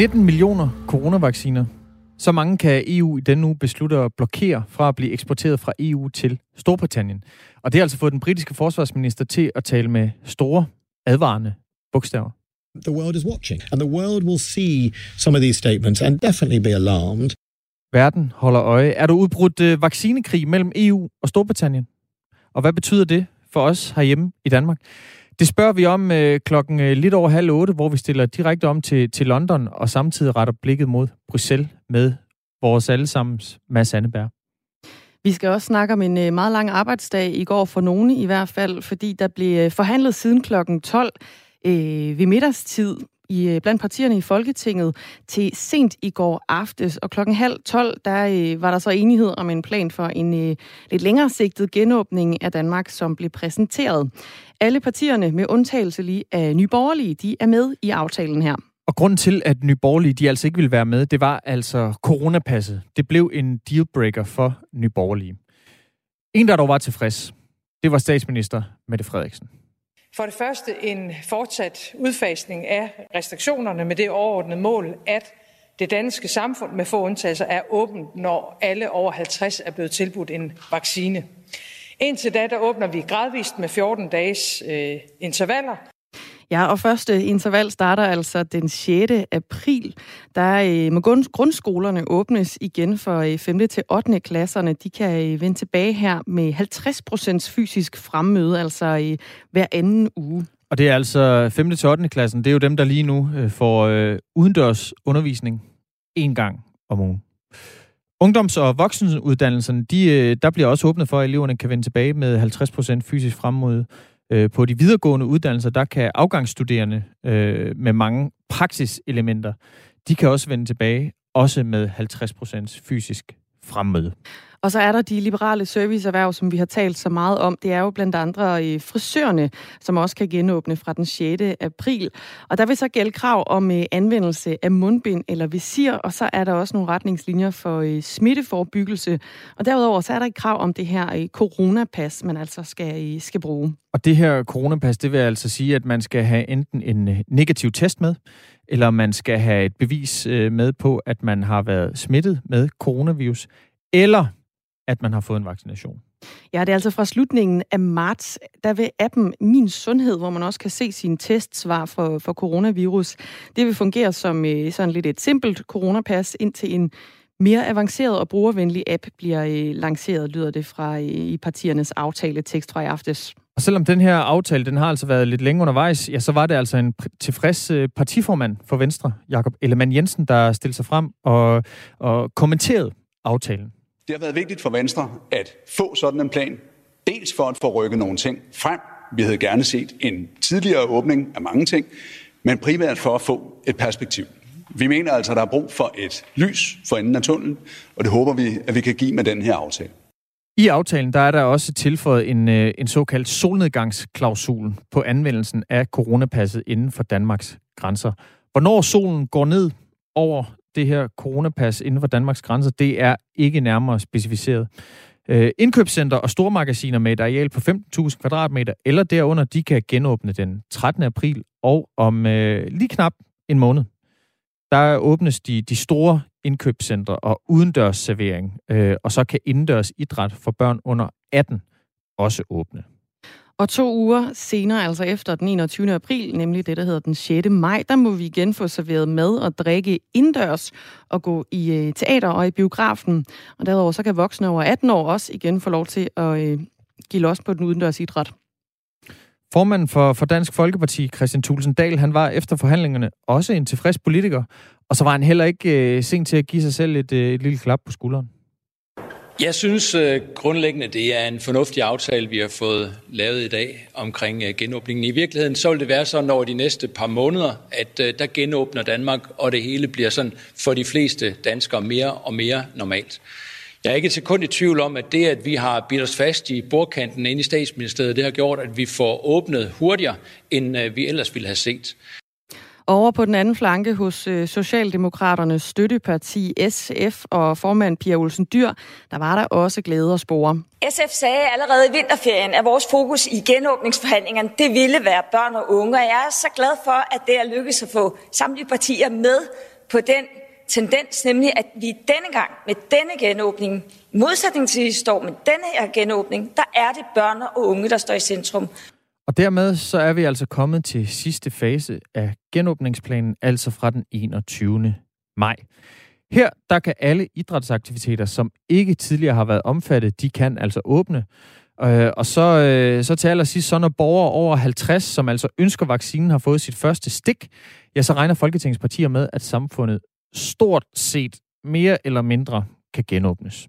19 millioner coronavacciner. Så mange kan EU i denne uge beslutte at blokere fra at blive eksporteret fra EU til Storbritannien. Og det har altså fået den britiske forsvarsminister til at tale med store, advarende bogstaver. The world is watching, and the world will see some of these statements and definitely be alarmed. Verden holder øje. Er der udbrudt øh, vaccinekrig mellem EU og Storbritannien? Og hvad betyder det for os herhjemme i Danmark? Det spørger vi om øh, klokken øh, lidt over halv otte, hvor vi stiller direkte om til, til London, og samtidig retter blikket mod Bruxelles med vores allesammens Mads Anneberg. Vi skal også snakke om en øh, meget lang arbejdsdag i går for nogle i hvert fald, fordi der blev øh, forhandlet siden klokken 12 øh, ved middagstid i, øh, blandt partierne i Folketinget til sent i går aftes. Og klokken halv 12, der øh, var der så enighed om en plan for en øh, lidt længere sigtet genåbning af Danmark, som blev præsenteret. Alle partierne, med undtagelse lige af Nyborgerlige, de er med i aftalen her. Og grunden til, at Nyborgerlige de altså ikke ville være med, det var altså coronapasset. Det blev en dealbreaker for Nyborgerlige. En, der dog var tilfreds, det var statsminister Mette Frederiksen. For det første en fortsat udfasning af restriktionerne med det overordnede mål, at det danske samfund med få undtagelser er åbent, når alle over 50 er blevet tilbudt en vaccine. Indtil da, der åbner vi gradvist med 14 dages øh, intervaller. Ja, og første øh, interval starter altså den 6. april. Der øh, må grundskolerne åbnes igen for øh, 5. Til 8. klasserne. De kan øh, vende tilbage her med 50% fysisk fremmøde, altså øh, hver anden uge. Og det er altså 5. til 8. klassen. Det er jo dem, der lige nu får udendørs undervisning en gang om ugen. Ungdoms- og voksenuddannelserne, de, der bliver også åbnet for, at eleverne kan vende tilbage med 50% fysisk fremmøde Øh, på de videregående uddannelser, der kan afgangsstuderende øh, med mange praksiselementer, de kan også vende tilbage, også med 50% fysisk fremmøde. Og så er der de liberale serviceerhverv, som vi har talt så meget om. Det er jo blandt andre øh, frisørerne, som også kan genåbne fra den 6. april. Og der vil så gælde krav om øh, anvendelse af mundbind eller visir, og så er der også nogle retningslinjer for øh, smitteforebyggelse. Og derudover så er der et krav om det her coronapas, man altså skal, skal bruge. Og det her coronapas, det vil altså sige, at man skal have enten en negativ test med, eller man skal have et bevis øh, med på, at man har været smittet med coronavirus, eller at man har fået en vaccination. Ja, det er altså fra slutningen af marts. Der vil appen Min Sundhed, hvor man også kan se sine testsvar for, for coronavirus, det vil fungere som øh, sådan lidt et simpelt coronapas, indtil en mere avanceret og brugervenlig app bliver øh, lanceret, lyder det fra i partiernes aftaletekst fra i aftes. Og selvom den her aftale, den har altså været lidt længe undervejs, ja, så var det altså en tilfreds øh, partiformand for Venstre, Jakob Ellemann Jensen, der stillede sig frem og, og kommenterede aftalen. Det har været vigtigt for Venstre at få sådan en plan. Dels for at få rykket nogle ting frem. Vi havde gerne set en tidligere åbning af mange ting, men primært for at få et perspektiv. Vi mener altså, at der er brug for et lys for enden af tunnelen, og det håber vi, at vi kan give med den her aftale. I aftalen der er der også tilføjet en, øh, en såkaldt solnedgangsklausul på anvendelsen af coronapasset inden for Danmarks grænser. Hvornår solen går ned over det her coronapas inden for Danmarks grænser, det er ikke nærmere specificeret. Øh, indkøbscenter og stormagasiner med et areal på 15.000 kvadratmeter eller derunder, de kan genåbne den 13. april, og om øh, lige knap en måned, der åbnes de, de store indkøbscentre og udendørs servering, øh, og så kan indendørs idræt for børn under 18 også åbne. Og to uger senere, altså efter den 21. april, nemlig det, der hedder den 6. maj, der må vi igen få serveret mad og drikke indendørs og gå i øh, teater og i biografen. Og derudover så kan voksne over 18 år også igen få lov til at øh, give los på den udendørs idræt. Formanden for, for Dansk Folkeparti, Christian Thulsen Dahl, han var efter forhandlingerne også en tilfreds politiker, og så var han heller ikke øh, sent til at give sig selv et, øh, et lille klap på skulderen. Jeg synes øh, grundlæggende, det er en fornuftig aftale, vi har fået lavet i dag omkring øh, genåbningen. I virkeligheden så vil det være sådan over de næste par måneder, at øh, der genåbner Danmark, og det hele bliver sådan for de fleste danskere mere og mere normalt. Jeg er ikke til kun i tvivl om, at det, at vi har bidt os fast i bordkanten inde i statsministeriet, det har gjort, at vi får åbnet hurtigere, end vi ellers ville have set. Over på den anden flanke hos øh, Socialdemokraternes støtteparti SF og formand Pia Olsen Dyr, der var der også glæde og spore. SF sagde allerede i vinterferien, at vores fokus i genåbningsforhandlingerne, det ville være børn og unge. Og jeg er så glad for, at det er lykkedes at få samtlige partier med på den tendens, nemlig at vi denne gang med denne genåbning, i modsætning til sidste står med denne her genåbning, der er det børn og unge, der står i centrum. Og dermed så er vi altså kommet til sidste fase af genåbningsplanen, altså fra den 21. maj. Her der kan alle idrætsaktiviteter, som ikke tidligere har været omfattet, de kan altså åbne. Øh, og så, øh, så til allersidst, så når borgere over 50, som altså ønsker vaccinen, har fået sit første stik, ja, så regner Folketingets partier med, at samfundet stort set mere eller mindre kan genåbnes.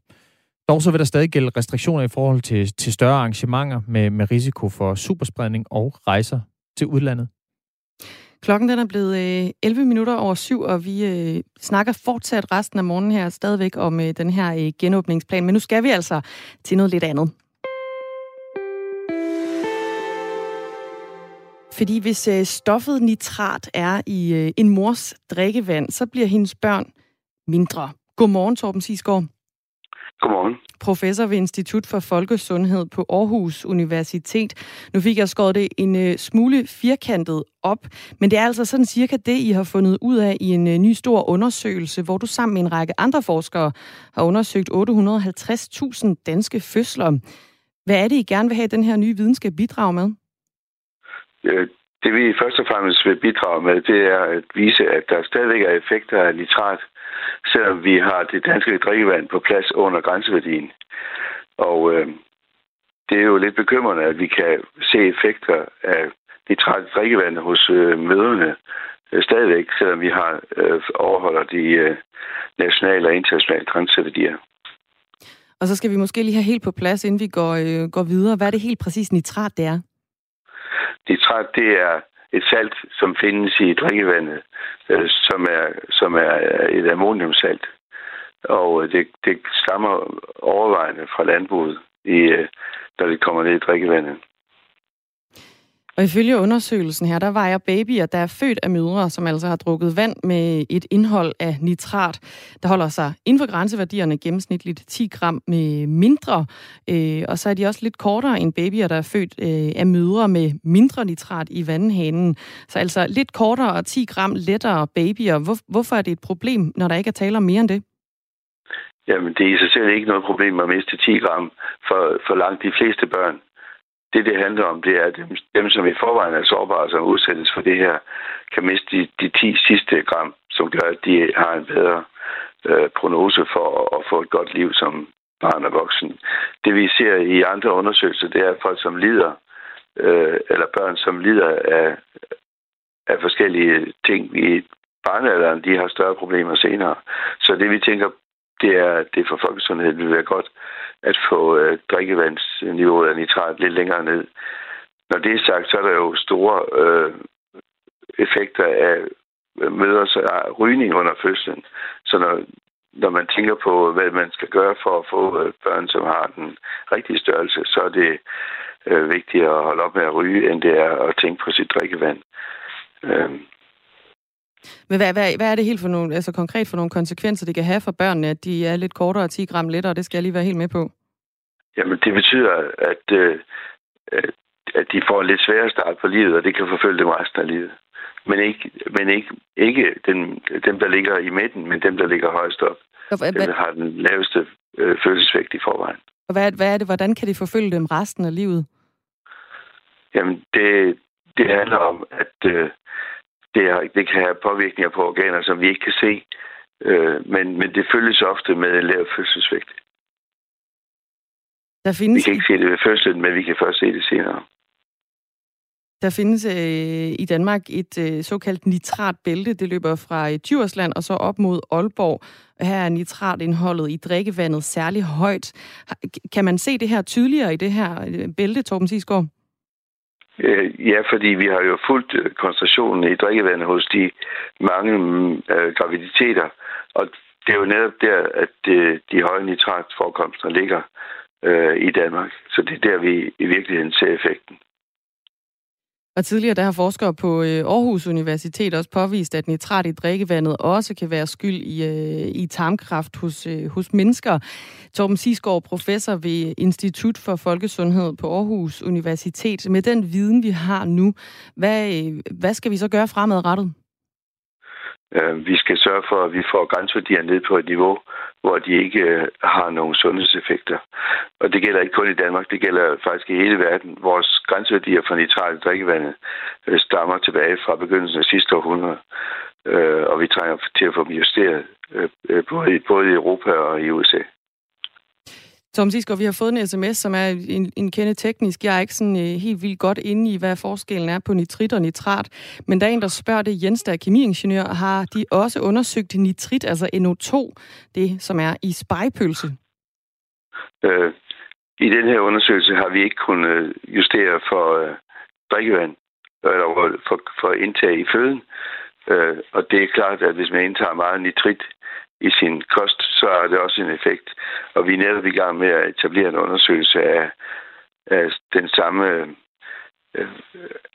Dog så vil der stadig gælde restriktioner i forhold til, til større arrangementer med, med risiko for superspredning og rejser til udlandet. Klokken den er blevet øh, 11 minutter over syv, og vi øh, snakker fortsat resten af morgenen her stadigvæk om øh, den her øh, genåbningsplan. Men nu skal vi altså til noget lidt andet. Fordi hvis øh, stoffet nitrat er i øh, en mors drikkevand, så bliver hendes børn mindre. Godmorgen, Torben Sisgaard. Godmorgen. Professor ved Institut for Folkesundhed på Aarhus Universitet. Nu fik jeg skåret det en øh, smule firkantet op, men det er altså sådan cirka det, I har fundet ud af i en øh, ny stor undersøgelse, hvor du sammen med en række andre forskere har undersøgt 850.000 danske fødsler. Hvad er det, I gerne vil have, den her nye viden skal bidrage med? Øh, det vi først og fremmest vil bidrage med, det er at vise, at der stadigvæk er effekter af nitrat, selvom vi har det danske drikkevand på plads under grænseværdien. Og øh, det er jo lidt bekymrende, at vi kan se effekter af nitrat i drikkevandet hos øh, møderne øh, stadigvæk, selvom vi har øh, overholder de øh, nationale og internationale grænseværdier. Og så skal vi måske lige have helt på plads, inden vi går, øh, går videre. Hvad er det helt præcis nitrat, det er? Nitrat, det er et salt, som findes i drikkevandet, øh, som, er, som er øh, et ammoniumsalt. Og øh, det, det stammer overvejende fra landbruget, i, øh, når det kommer ned i drikkevandet. Og ifølge undersøgelsen her, der vejer babyer, der er født af mødre, som altså har drukket vand med et indhold af nitrat, der holder sig inden for grænseværdierne gennemsnitligt 10 gram med mindre. Øh, og så er de også lidt kortere end babyer, der er født øh, af mødre med mindre nitrat i vandhanen. Så altså lidt kortere og 10 gram lettere babyer. Hvor, hvorfor er det et problem, når der ikke er tale om mere end det? Jamen, det er i sig selv ikke noget problem at miste 10 gram for, for langt de fleste børn det, det handler om, det er, at dem, dem som i forvejen er sårbare, som udsættes for det her, kan miste de, de 10 sidste gram, som gør, at de har en bedre øh, prognose for at, at få et godt liv som barn og voksen. Det vi ser i andre undersøgelser, det er folk, som lider, øh, eller børn, som lider af, af forskellige ting i barnealderen, de har større problemer senere. Så det vi tænker, det er, det for folkesundheden vil være godt at få øh, drikkevandsniveauet af nitrat lidt længere ned. Når det er sagt, så er der jo store øh, effekter af øh, møders øh, rygning under fødslen. Så når, når man tænker på, hvad man skal gøre for at få øh, børn, som har den rigtige størrelse, så er det øh, vigtigt at holde op med at ryge, end det er at tænke på sit drikkevand. Øh, men hvad, hvad, hvad er det helt for nogle, altså konkret for nogle konsekvenser, det kan have for børnene, at de er lidt kortere og 10 gram lettere? Det skal jeg lige være helt med på. Jamen, det betyder, at, øh, at de får en lidt sværere start på livet, og det kan forfølge dem resten af livet. Men ikke, men ikke, ikke den, dem, der ligger i midten, men dem, der ligger højst op. Og hvad, dem, der har den laveste øh, følelsesvægt i forvejen. Og hvad, hvad er det, hvordan kan de forfølge dem resten af livet? Jamen, det, det handler om, at øh, det, er, det kan have påvirkninger på organer, som vi ikke kan se. Øh, men, men det følges ofte med en lav fødselsvægt. Der findes... Vi kan ikke se det ved fødslen, men vi kan først se det senere. Der findes øh, i Danmark et øh, såkaldt nitratbælte. Det løber fra øh, Djursland og så op mod Aalborg. Her er nitratindholdet i drikkevandet særlig højt. Kan man se det her tydeligere i det her øh, bælte, Torben Sisgaard? Øh, ja, fordi vi har jo fulgt øh, koncentrationen i drikkevandet hos de mange mm, øh, graviditeter, og det er jo netop der, at øh, de høje nitratforekomster ligger øh, i Danmark. Så det er der, vi i virkeligheden ser effekten. Og tidligere der har forskere på øh, Aarhus Universitet også påvist, at nitrat i drikkevandet også kan være skyld i, øh, i tarmkræft hos, øh, hos mennesker. Torben Sisgaard, professor ved Institut for Folkesundhed på Aarhus Universitet. Med den viden, vi har nu, hvad, hvad skal vi så gøre fremadrettet? Vi skal sørge for, at vi får grænseværdier ned på et niveau, hvor de ikke øh, har nogen sundhedseffekter. Og det gælder ikke kun i Danmark, det gælder faktisk i hele verden. Vores grænseværdier for nitrat i drikkevandet øh, stammer tilbage fra begyndelsen af sidste århundrede. Øh, og vi trænger til at få dem justeret, både, både i Europa og i USA. Tom Sisgaard, vi har fået en sms, som er en, en kende teknisk. Jeg er ikke sådan øh, helt vildt godt inde i, hvad forskellen er på nitrit og nitrat. Men der er en, der spørger det. Jens, der er kemiingeniør, har de også undersøgt nitrit, altså NO2, det som er i spejpølse? Øh, I den her undersøgelse har vi ikke kunnet øh, justere for øh, drikkevand, eller for, for indtag i føden. Øh, og det er klart, at hvis man indtager meget nitrit i sin kost, så har det også en effekt. Og vi er netop i gang med at etablere en undersøgelse af, af den samme øh,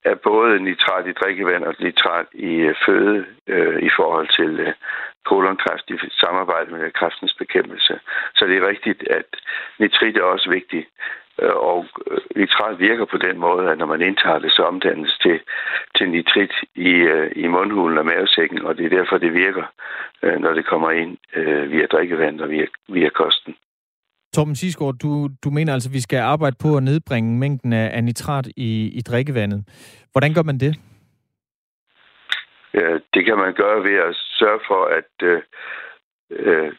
af både nitrat i drikkevand og nitrat i øh, føde øh, i forhold til øh, kolonkræft i samarbejde med kræftens bekæmpelse. Så det er rigtigt, at nitrit er også vigtigt. Øh, og øh, nitrat virker på den måde, at når man indtager det, så omdannes til, til nitrit i, øh, i mundhulen og mavesækken, og det er derfor, det virker, når det kommer ind via drikkevand og via, via kosten. Torben Sisgaard, du, du mener altså, at vi skal arbejde på at nedbringe mængden af, af nitrat i, i drikkevandet. Hvordan gør man det? Det kan man gøre ved at sørge for, at øh,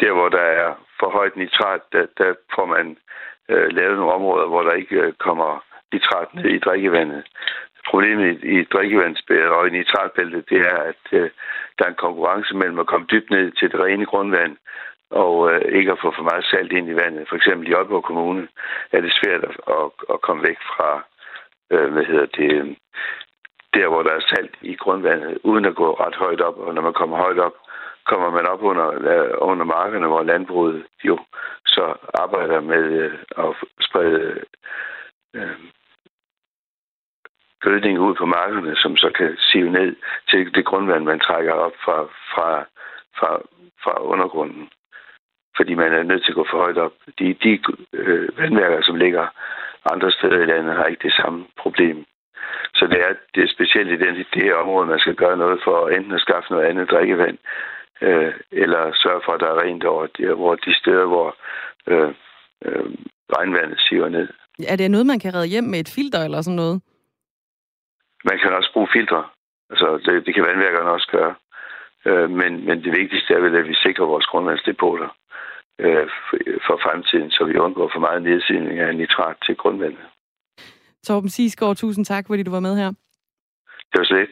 der, hvor der er for højt nitrat, der, der får man øh, lavet nogle områder, hvor der ikke øh, kommer nitrat ned i drikkevandet. Problemet i, i drikkevandsbæret og i nitratbæltet, det er, at øh, der er en konkurrence mellem at komme dybt ned til det rene grundvand, og øh, ikke at få for meget salt ind i vandet. For eksempel i Aalborg Kommune er det svært at, at, at komme væk fra, øh, hvad hedder det, der hvor der er salt i grundvandet, uden at gå ret højt op. Og når man kommer højt op, kommer man op under, øh, under markerne, hvor landbruget jo så arbejder med øh, at sprede øh, gødning ud på markerne, som så kan sive ned til det grundvand, man trækker op fra, fra, fra, fra undergrunden. Fordi man er nødt til at gå for højt op. De, de øh, vandværker, som ligger andre steder i landet, har ikke det samme problem. Så det er, det er specielt i den, det her område, man skal gøre noget for enten at skaffe noget andet drikkevand, øh, eller sørge for, at der er rent over de, hvor de steder, hvor øh, øh, regnvandet siver ned. Er det noget, man kan redde hjem med et filter eller sådan noget? Man kan også bruge filtre. Altså, det, det kan vandværkerne også gøre. Øh, men, men det vigtigste er vel, at vi sikrer vores grundvandsdepoter øh, for fremtiden, så vi undgår for meget nedsidning af nitrat til grundvandet. Torben Sisgaard, tusind tak, fordi du var med her. Det var slet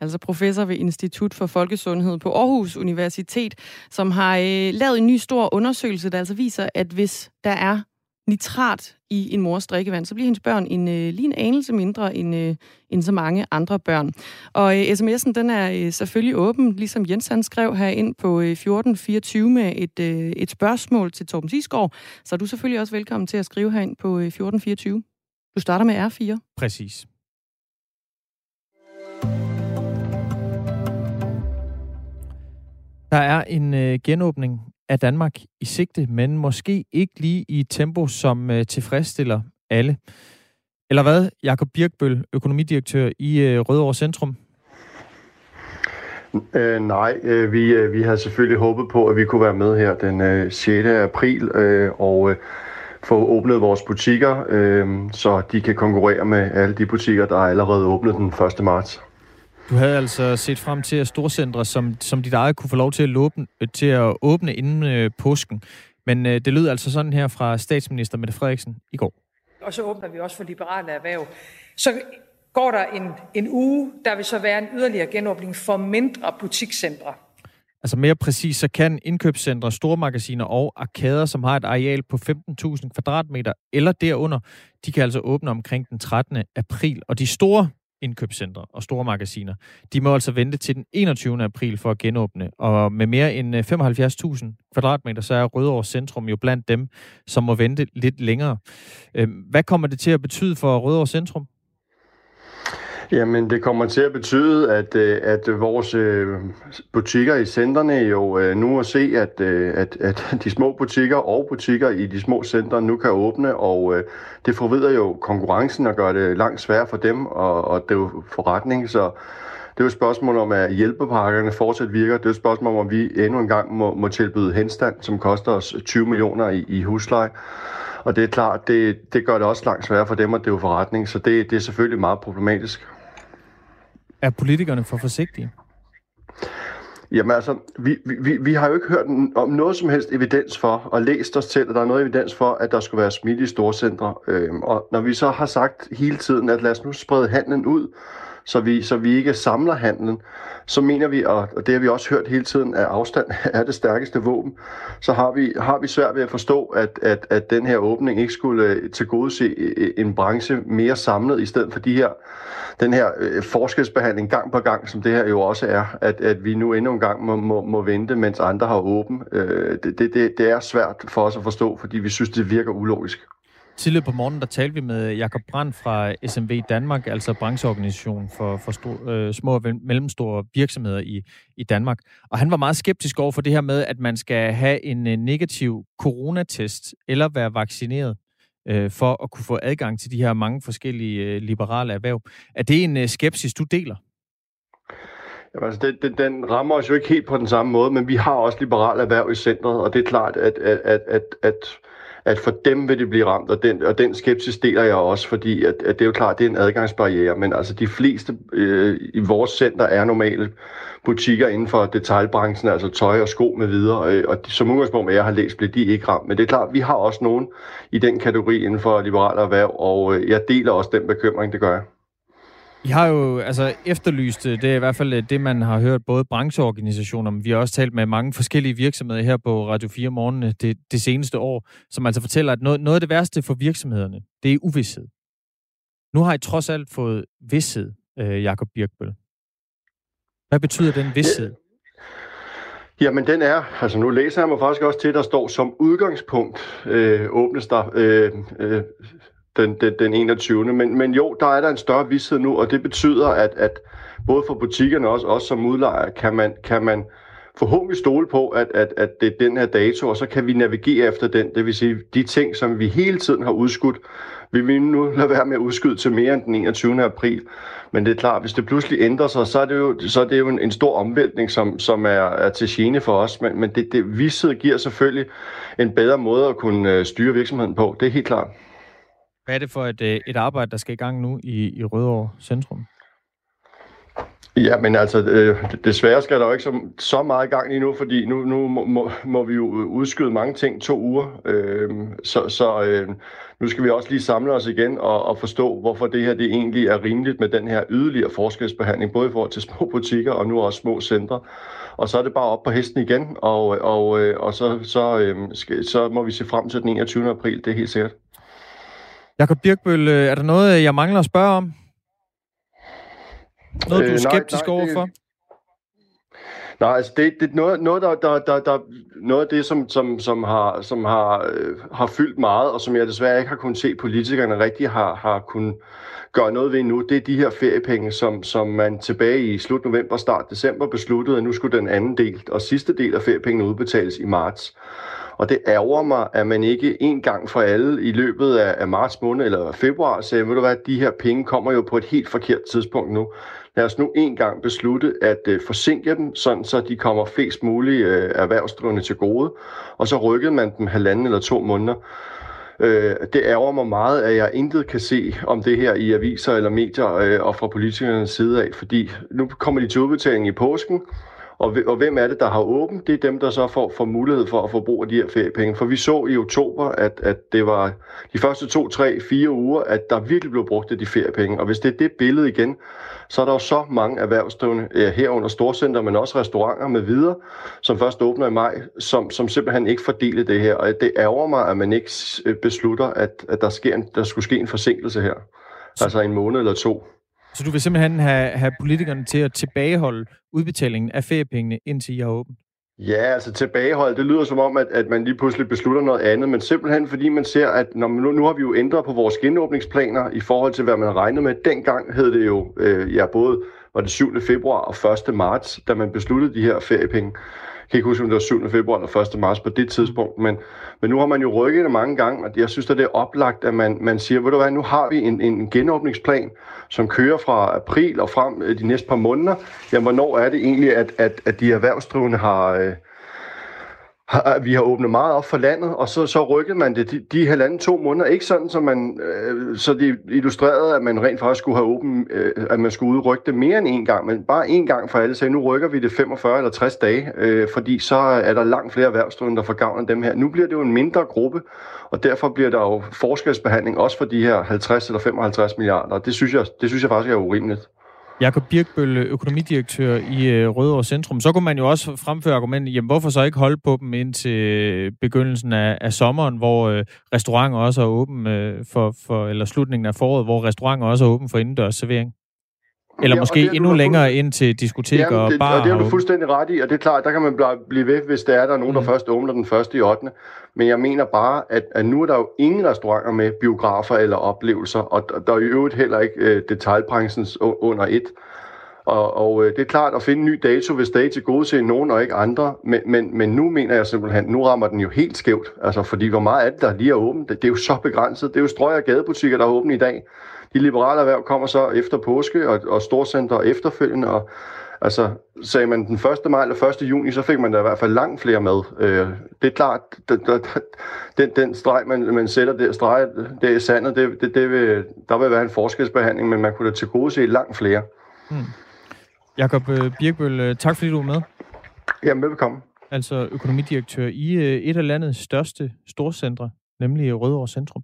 altså professor ved Institut for Folkesundhed på Aarhus Universitet, som har øh, lavet en ny stor undersøgelse, der altså viser, at hvis der er nitrat i en mors drikkevand, så bliver hendes børn en, øh, lige en anelse mindre end, øh, end så mange andre børn. Og øh, sms'en, den er øh, selvfølgelig åben, ligesom Jens han skrev her ind på øh, 1424 med et, øh, et spørgsmål til Torben Sisgaard. Så er du selvfølgelig også velkommen til at skrive herind på øh, 1424. Du starter med R4. Præcis. Der er en øh, genåbning af Danmark i sigte, men måske ikke lige i et tempo, som øh, tilfredsstiller alle. Eller hvad, Jakob Birkbøl, økonomidirektør i øh, Rødovre Centrum? Øh, nej, øh, vi, øh, vi har selvfølgelig håbet på, at vi kunne være med her den øh, 6. april øh, og øh, få åbnet vores butikker, øh, så de kan konkurrere med alle de butikker, der er allerede åbnet den 1. marts. Du havde altså set frem til, at storcentre som, som dit eget kunne få lov til at, låbne, til at åbne inden øh, påsken. Men øh, det lød altså sådan her fra statsminister Mette Frederiksen i går. Og så åbner vi også for liberale erhverv. Så går der en, en uge, der vil så være en yderligere genåbning for mindre butikscentre. Altså mere præcis, så kan indkøbscentre, stormagasiner og arkader, som har et areal på 15.000 kvadratmeter eller derunder, de kan altså åbne omkring den 13. april. Og de store indkøbscentre og store magasiner. De må altså vente til den 21. april for at genåbne, og med mere end øh, 75.000 kvadratmeter, så er Rødovre Centrum jo blandt dem, som må vente lidt længere. Øhm, hvad kommer det til at betyde for Rødovre Centrum? Jamen, det kommer til at betyde, at, øh, at vores øh, butikker i centrene jo øh, nu at se, at, at, at de små butikker og butikker i de små centre nu kan åbne, og det forvider jo konkurrencen og gør det langt sværere for dem at, at drive forretning. Så, Det er jo et spørgsmål om, at hjælpepakkerne fortsat virker. Det er et spørgsmål om, at vi endnu en gang må, må tilbyde henstand, som koster os 20 millioner i, i husleje. Og det er klart, det, det gør det også langt sværere for dem at drive forretning, så det, det er selvfølgelig meget problematisk. Er politikerne for forsigtige? Jamen altså, vi, vi, vi har jo ikke hørt om noget som helst evidens for, og læst os til, at der er noget evidens for, at der skulle være smitte i storcentre. Øhm, og når vi så har sagt hele tiden, at lad os nu sprede handlen ud, så vi, så vi ikke samler handlen, så mener vi, og det har vi også hørt hele tiden, at afstand er det stærkeste våben, så har vi, har vi svært ved at forstå, at, at, at den her åbning ikke skulle øh, tilgodese øh, en branche mere samlet, i stedet for de her, den her øh, forskelsbehandling gang på gang, som det her jo også er, at, at vi nu endnu en gang må, må, må vente, mens andre har åben. Det, det, det er svært for os at forstå, fordi vi synes, det virker ulogisk. Tidligere på morgen, der talte vi med Jakob Brandt fra SMV Danmark, altså brancheorganisation for, for stor, øh, små og mellemstore virksomheder i, i Danmark. Og han var meget skeptisk over for det her med, at man skal have en øh, negativ coronatest eller være vaccineret øh, for at kunne få adgang til de her mange forskellige øh, liberale erhverv. Er det en øh, skepsis, du deler? Jamen, altså, den, den, den rammer os jo ikke helt på den samme måde, men vi har også liberale erhverv i centret, og det er klart, at, at, at, at, at at for dem vil det blive ramt, og den, og den skepsis deler jeg også, fordi at, at det er jo klart, det er en adgangsbarriere, men altså de fleste øh, i vores center er normale butikker inden for detaljbranchen, altså tøj og sko med videre, øh, og de, som udgangspunkt, med jeg har læst, bliver de ikke ramt. Men det er klart, vi har også nogen i den kategori inden for liberale erhverv, og øh, jeg deler også den bekymring, det gør jeg. I har jo altså efterlyst, øh, det er i hvert fald øh, det, man har hørt både brancheorganisationer, men vi har også talt med mange forskellige virksomheder her på Radio 4 morgen øh, det, det seneste år, som altså fortæller, at noget, noget af det værste for virksomhederne, det er uvidshed. Nu har I trods alt fået vidshed, øh, Jakob Birkbøl. Hvad betyder den vidshed? Jamen den er, altså nu læser jeg mig faktisk også til, der står som udgangspunkt øh, åbnes der øh, øh, den, den, den 21. Men, men jo, der er der en større vidshed nu, og det betyder, at, at både for butikkerne og også, også som udlejer, kan man, kan man forhåbentlig stole på, at, at, at det er den her dato, og så kan vi navigere efter den. Det vil sige, de ting, som vi hele tiden har udskudt, vil vi nu lade være med at udskyde til mere end den 21. april. Men det er klart, hvis det pludselig ændrer sig, så er det jo, så er det jo en, en stor omvæltning, som, som er, er til gene for os. Men, men det, det vidshed giver selvfølgelig en bedre måde at kunne øh, styre virksomheden på. Det er helt klart. Hvad er det for et, øh, et arbejde, der skal i gang nu i, i Rødovre Centrum? Ja, men altså, øh, desværre skal der jo ikke så, så meget i gang lige nu, fordi nu, nu må, må vi jo udskyde mange ting to uger. Øh, så så øh, nu skal vi også lige samle os igen og, og forstå, hvorfor det her det egentlig er rimeligt med den her yderligere forskelsbehandling, både i forhold til små butikker og nu også små centre. Og så er det bare op på hesten igen, og, og, øh, og så, så, øh, skal, så må vi se frem til den 21. april, det er helt sikkert. Jakob Birkbøl, øh, er der noget, jeg mangler at spørge om? Noget, du er skeptisk øh, nej, nej, overfor? Det... Nej, altså det, det noget, noget, der, der, der, der, noget af det, som, som, som, har, som har, øh, har fyldt meget, og som jeg desværre ikke har kunnet se politikerne rigtig har, har kunnet gøre noget ved nu, det er de her feriepenge, som, som man tilbage i slut november, start december besluttede, at nu skulle den anden del og sidste del af feriepengene udbetales i marts. Og det ærger mig, at man ikke en gang for alle i løbet af, af marts måned eller februar sagde, ved du hvad, de her penge kommer jo på et helt forkert tidspunkt nu. Lad os nu en gang beslutte at øh, forsinke dem, sådan så de kommer flest mulige øh, erhvervsdrivende til gode. Og så rykkede man dem halvanden eller to måneder. Øh, det ærger mig meget, at jeg intet kan se om det her i aviser eller medier øh, og fra politikernes side af, fordi nu kommer de til udbetaling i påsken, og, og hvem er det, der har åbent? Det er dem, der så får, får mulighed for at få brug af de her feriepenge. For vi så i oktober, at, at det var de første to, tre, fire uger, at der virkelig blev brugt af de feriepenge. Og hvis det er det billede igen, så er der jo så mange erhvervsdrivende herunder storcenter, men også restauranter med videre, som først åbner i maj, som, som simpelthen ikke fordeler det her. Og det ærger mig, at man ikke beslutter, at, at der, sker en, der skulle ske en forsinkelse her. Altså en måned eller to. Så du vil simpelthen have, have politikerne til at tilbageholde udbetalingen af feriepengene, indtil I har åbent? Ja, altså tilbagehold, det lyder som om, at, at man lige pludselig beslutter noget andet, men simpelthen fordi man ser, at når man, nu, nu har vi jo ændret på vores genåbningsplaner i forhold til, hvad man regnede med. Dengang hed det jo, øh, ja, både var det 7. februar og 1. marts, da man besluttede de her feriepenge kan ikke huske, om det var 7. februar eller 1. marts på det tidspunkt, men, men nu har man jo rykket det mange gange, og jeg synes, at det er oplagt, at man, man siger, ved du hvad, nu har vi en, en genåbningsplan, som kører fra april og frem øh, de næste par måneder. Jamen, hvornår er det egentlig, at, at, at de erhvervsdrivende har, øh, har, vi har åbnet meget op for landet, og så, så rykkede man det de, de halvanden to måneder. Ikke sådan, så, man, øh, så det illustrerede, at man rent faktisk skulle have åbent, øh, at man skulle udrykke det mere end en gang, men bare en gang for alle sagde, nu rykker vi det 45 eller 60 dage, øh, fordi så er der langt flere erhvervsdrivende, der får gavn af dem her. Nu bliver det jo en mindre gruppe, og derfor bliver der jo forskelsbehandling også for de her 50 eller 55 milliarder. Det synes jeg, det synes jeg faktisk er urimeligt. Jakob Birkbøl, økonomidirektør i øh, Rødovre Centrum. Så kunne man jo også fremføre argumentet, jamen hvorfor så ikke holde på dem indtil begyndelsen af, af sommeren, hvor øh, restauranter også er åben øh, for, for, eller slutningen af foråret, hvor restauranter også er åben for indendørs servering? Eller ja, måske det, endnu længere ind til diskoteker Jamen, det, og bar. Og det har du fuldstændig ret i, og det er klart, der kan man blive ved, hvis der er der er nogen, der mm. først åbner den første i 8. Men jeg mener bare, at, at nu er der jo ingen restauranter med biografer eller oplevelser, og der er i øvrigt heller ikke øh, detaljbranchens under et. Og, og øh, det er klart at finde en ny dato, hvis det er til gode se nogen og ikke andre. Men, men, men nu mener jeg simpelthen, nu rammer den jo helt skævt. Altså, fordi hvor meget af det, der lige er åbent, det, det er jo så begrænset. Det er jo strøg og gadebutikker, der er åbne i dag. De liberale erhverv kommer så efter påske og, og storcenter efterfølgende. Og, altså, sagde man den 1. maj eller 1. juni, så fik man da i hvert fald langt flere med. Øh, det er klart, den, den streg, man, man sætter der, streg, det er sandet, det, det, det vil, der vil være en forskelsbehandling, men man kunne da til gode se langt flere. Hmm. Jakob øh, Birkbøl, øh, tak fordi du er med. Jamen, velkommen. Altså økonomidirektør i øh, et af landets største storcentre, nemlig Rødovre Centrum.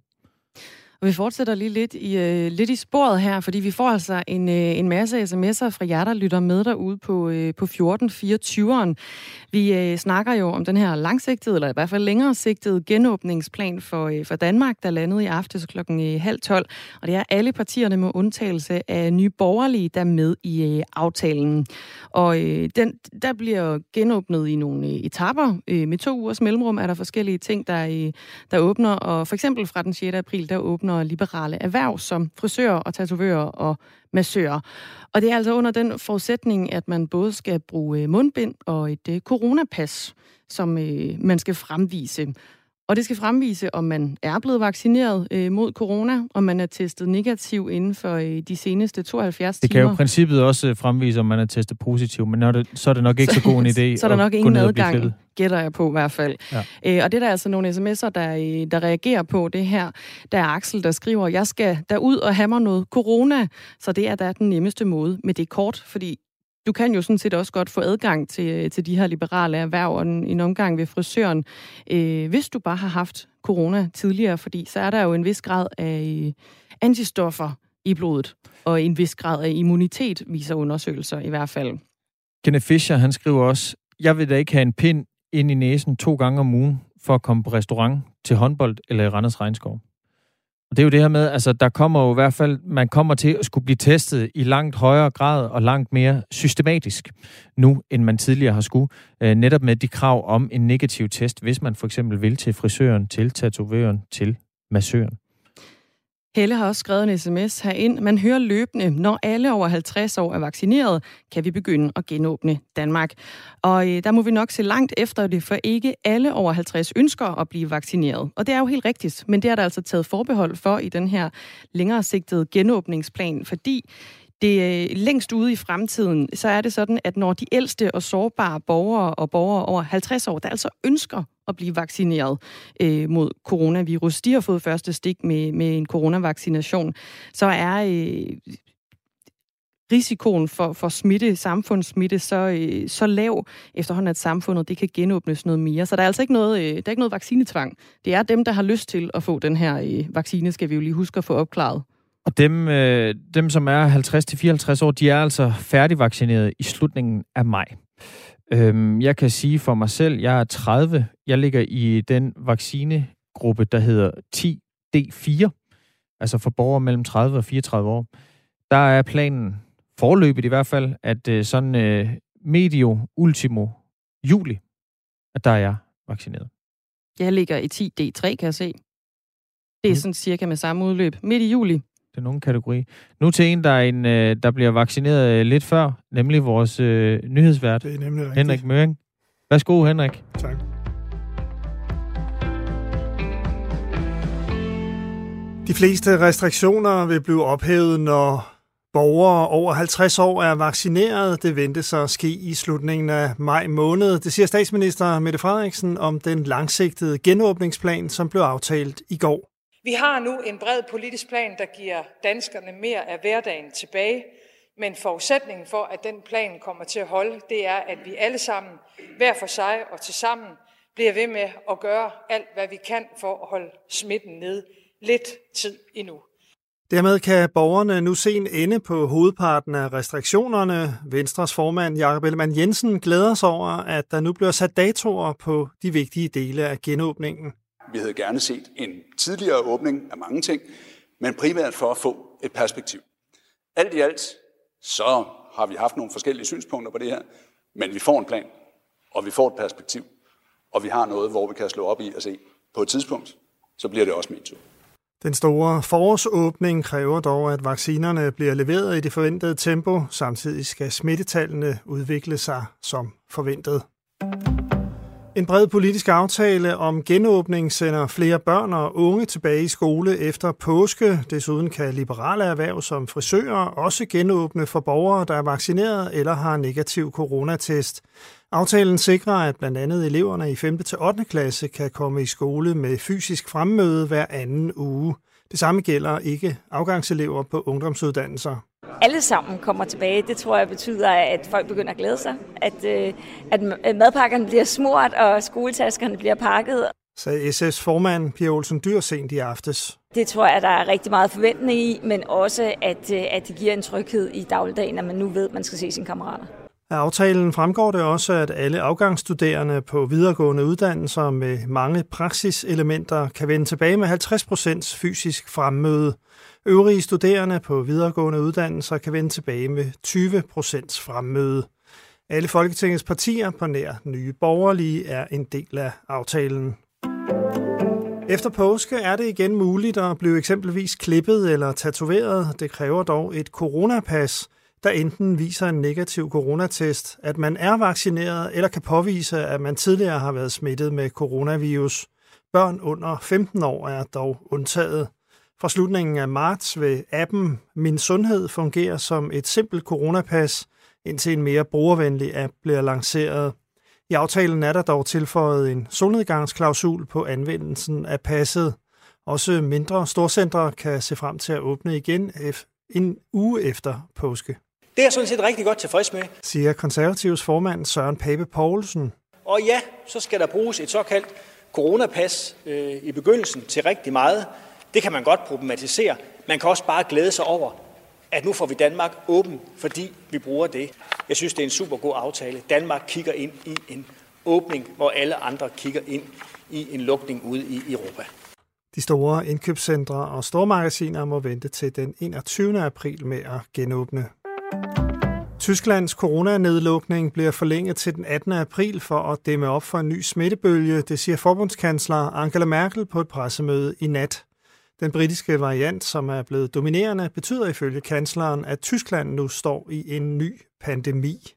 Og vi fortsætter lige lidt i, øh, lidt i sporet her, fordi vi får altså en, øh, en masse sms'er fra jer, der lytter med derude på, øh, på 1424'eren. Vi øh, snakker jo om den her langsigtede, eller i hvert fald længere sigtede genåbningsplan for, øh, for Danmark, der landede i aftes klokken uh, halv tolv. Og det er alle partierne med undtagelse af nye borgerlige, der er med i øh, aftalen. Og øh, den, der bliver genåbnet i nogle øh, etapper. Øh, med to ugers mellemrum er der forskellige ting, der, øh, der åbner. Og for eksempel fra den 6. april, der åbner liberale erhverv som frisører og tatovører og massører. Og det er altså under den forudsætning, at man både skal bruge øh, mundbind og et øh, coronapas, som øh, man skal fremvise. Og det skal fremvise, om man er blevet vaccineret øh, mod corona, om man er testet negativ inden for øh, de seneste 72 timer. Det kan jo i princippet også øh, fremvise, om man er testet positiv, men når det, så er det nok ikke så, så god en idé Så er der nok ingen adgang, gætter jeg på i hvert fald. Ja. Øh, og det er der altså nogle sms'er, der, øh, der reagerer på det her. Der er Axel, der skriver, jeg skal derud og have mig noget corona, så det er da den nemmeste måde med det kort, fordi du kan jo sådan set også godt få adgang til, øh, til de her liberale erhverv og en, en omgang ved frisøren, øh, hvis du bare har haft corona tidligere, fordi så er der jo en vis grad af øh, antistoffer i blodet, og en vis grad af immunitet, viser undersøgelser i hvert fald. Kenneth Fischer, han skriver også, jeg vil da ikke have en pind ind i næsen to gange om ugen for at komme på restaurant til håndbold eller i Randers Regnskov. Og det er jo det her med, altså der kommer jo i hvert fald, man kommer til at skulle blive testet i langt højere grad og langt mere systematisk nu, end man tidligere har skulle. Øh, netop med de krav om en negativ test, hvis man for eksempel vil til frisøren, til tatovøren, til massøren. Helle har også skrevet en sms herind. Man hører løbende, når alle over 50 år er vaccineret, kan vi begynde at genåbne Danmark. Og øh, der må vi nok se langt efter det, for ikke alle over 50 ønsker at blive vaccineret. Og det er jo helt rigtigt, men det er der altså taget forbehold for i den her længere sigtede genåbningsplan, fordi det øh, længst ude i fremtiden, så er det sådan, at når de ældste og sårbare borgere og borgere over 50 år, der altså ønsker at blive vaccineret øh, mod coronavirus, de har fået første stik med, med en coronavaccination, så er øh, risikoen for, for smitte, samfundssmitte, så, øh, så lav efterhånden, at samfundet det kan genåbnes noget mere. Så der er altså ikke noget, øh, der er ikke noget vaccinetvang. Det er dem, der har lyst til at få den her øh, vaccine, skal vi jo lige huske at få opklaret. Og dem, øh, dem som er 50-54 år, de er altså færdigvaccineret i slutningen af maj. Øhm, jeg kan sige for mig selv, jeg er 30. Jeg ligger i den vaccinegruppe, der hedder 10D4, altså for borgere mellem 30 og 34 år. Der er planen, forløbet i hvert fald, at øh, sådan øh, medio ultimo juli, at der er jeg vaccineret. Jeg ligger i 10D3, kan jeg se. Det er mm. sådan cirka med samme udløb. Midt i juli, den unge kategori. Nu til en, der, er en, øh, der bliver vaccineret øh, lidt før, nemlig vores øh, nyhedsvært, Det er nemlig rigtigt. Henrik Møring. Værsgo, Henrik. Tak. De fleste restriktioner vil blive ophævet, når borgere over 50 år er vaccineret. Det ventes at ske i slutningen af maj måned. Det siger statsminister Mette Frederiksen om den langsigtede genåbningsplan, som blev aftalt i går. Vi har nu en bred politisk plan, der giver danskerne mere af hverdagen tilbage. Men forudsætningen for, at den plan kommer til at holde, det er, at vi alle sammen, hver for sig og til sammen, bliver ved med at gøre alt, hvad vi kan for at holde smitten ned lidt tid endnu. Dermed kan borgerne nu se en ende på hovedparten af restriktionerne. Venstres formand Jakob Ellemann Jensen glæder sig over, at der nu bliver sat datoer på de vigtige dele af genåbningen. Vi havde gerne set en tidligere åbning af mange ting, men primært for at få et perspektiv. Alt i alt, så har vi haft nogle forskellige synspunkter på det her, men vi får en plan, og vi får et perspektiv, og vi har noget, hvor vi kan slå op i og se, på et tidspunkt, så bliver det også min tur. Den store forårsåbning kræver dog, at vaccinerne bliver leveret i det forventede tempo. Samtidig skal smittetallene udvikle sig som forventet. En bred politisk aftale om genåbning sender flere børn og unge tilbage i skole efter påske. Desuden kan liberale erhverv som frisører også genåbne for borgere, der er vaccineret eller har negativ coronatest. Aftalen sikrer, at blandt andet eleverne i 5. til 8. klasse kan komme i skole med fysisk fremmøde hver anden uge. Det samme gælder ikke afgangselever på ungdomsuddannelser. Alle sammen kommer tilbage. Det tror jeg betyder, at folk begynder at glæde sig. At, øh, at madpakkerne bliver smurt, og skoletaskerne bliver pakket. Sagde SS formand Pia Olsen Dyr sent i aftes. Det tror jeg, der er rigtig meget forventning i, men også, at, øh, at det giver en tryghed i dagligdagen, at man nu ved, at man skal se sine kammerater. Af aftalen fremgår det også, at alle afgangsstuderende på videregående uddannelser med mange praksiselementer kan vende tilbage med 50% fysisk fremmøde. Øvrige studerende på videregående uddannelser kan vende tilbage med 20% fremmøde. Alle Folketingets partier på nær nye borgerlige er en del af aftalen. Efter påske er det igen muligt at blive eksempelvis klippet eller tatoveret. Det kræver dog et coronapas, der enten viser en negativ coronatest, at man er vaccineret eller kan påvise, at man tidligere har været smittet med coronavirus. Børn under 15 år er dog undtaget. Fra slutningen af marts vil appen Min Sundhed fungere som et simpelt coronapas, indtil en mere brugervenlig app bliver lanceret. I aftalen er der dog tilføjet en solnedgangsklausul på anvendelsen af passet. Også mindre storcentre kan se frem til at åbne igen en uge efter påske. Det er jeg sådan set rigtig godt tilfreds med. Siger konservativs formand Søren Pape Poulsen. Og ja, så skal der bruges et såkaldt coronapas øh, i begyndelsen til rigtig meget. Det kan man godt problematisere. Man kan også bare glæde sig over, at nu får vi Danmark åben, fordi vi bruger det. Jeg synes, det er en super god aftale. Danmark kigger ind i en åbning, hvor alle andre kigger ind i en lukning ude i Europa. De store indkøbscentre og stormagasiner må vente til den 21. april med at genåbne. Tysklands coronanedlukning bliver forlænget til den 18. april for at dæmme op for en ny smittebølge, det siger forbundskansler Angela Merkel på et pressemøde i nat. Den britiske variant, som er blevet dominerende, betyder ifølge kansleren, at Tyskland nu står i en ny pandemi.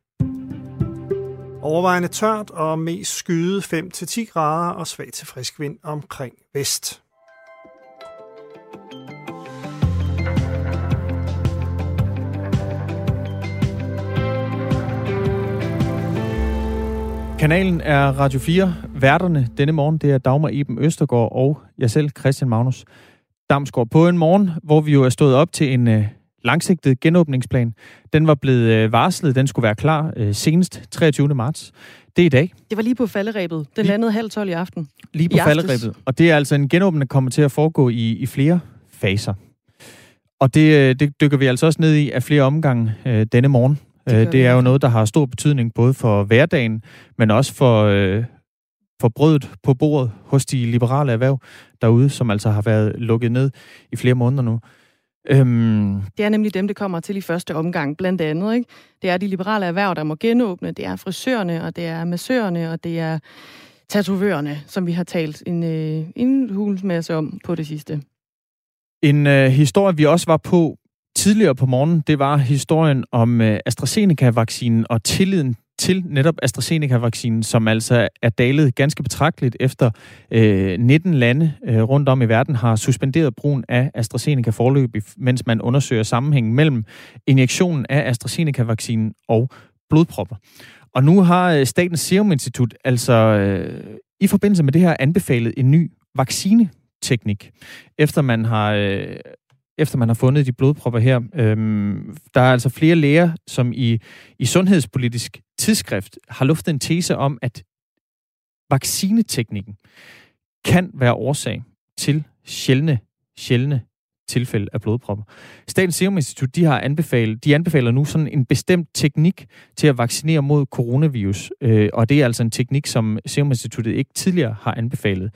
Overvejende tørt og mest skyde 5-10 grader og svag til frisk vind omkring vest. Kanalen er Radio 4. Værterne denne morgen, det er Dagmar Eben Østergaard og jeg selv, Christian Magnus Damsgaard. På en morgen, hvor vi jo er stået op til en øh, langsigtet genåbningsplan. Den var blevet øh, varslet, den skulle være klar øh, senest 23. marts. Det er i dag. Det var lige på falderæbet. Den lige, landede halv 12 i aften. Lige på falderæbet. Og det er altså en genåbning, der kommer til at foregå i, i flere faser. Og det, øh, det dykker vi altså også ned i af flere omgange øh, denne morgen. Det, det er jo noget, der har stor betydning både for hverdagen, men også for, øh, for brødet på bordet hos de liberale erhverv derude, som altså har været lukket ned i flere måneder nu. Øhm... Det er nemlig dem, det kommer til i første omgang, blandt andet. Ikke? Det er de liberale erhverv, der må genåbne. Det er frisørerne, og det er massørerne, og det er tatovørerne, som vi har talt en, øh, en hulens masse om på det sidste. En øh, historie, vi også var på tidligere på morgen, det var historien om øh, AstraZeneca-vaccinen og tilliden til netop AstraZeneca-vaccinen, som altså er dalet ganske betragteligt efter øh, 19 lande øh, rundt om i verden har suspenderet brugen af AstraZeneca forløb, mens man undersøger sammenhængen mellem injektionen af AstraZeneca-vaccinen og blodpropper. Og nu har øh, Statens Serum Institut altså øh, i forbindelse med det her anbefalet en ny vaccineteknik, efter man har øh, efter man har fundet de blodpropper her. Øhm, der er altså flere læger, som i, i sundhedspolitisk tidsskrift har luftet en tese om, at vaccineteknikken kan være årsag til sjældne, sjældne tilfælde af blodpropper. Statens Serum Institut, de har anbefalet, de anbefaler nu sådan en bestemt teknik til at vaccinere mod coronavirus, øh, og det er altså en teknik, som Serum Instituttet ikke tidligere har anbefalet.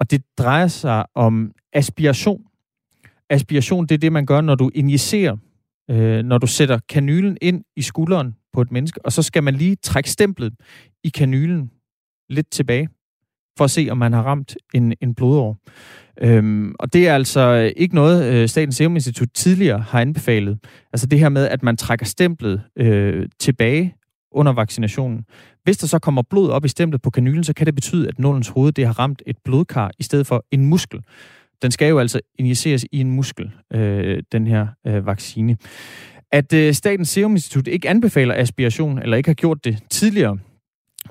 Og det drejer sig om aspiration aspiration, det er det, man gør, når du injicerer, øh, når du sætter kanylen ind i skulderen på et menneske, og så skal man lige trække stemplet i kanylen lidt tilbage, for at se, om man har ramt en, en blodår. Øhm, og det er altså ikke noget, øh, Statens Serum Institut tidligere har anbefalet. Altså det her med, at man trækker stemplet øh, tilbage under vaccinationen. Hvis der så kommer blod op i stemplet på kanylen, så kan det betyde, at nålens hoved det har ramt et blodkar i stedet for en muskel. Den skal jo altså injiceres i en muskel, øh, den her øh, vaccine. At øh, Statens Serum Institut ikke anbefaler aspiration, eller ikke har gjort det tidligere,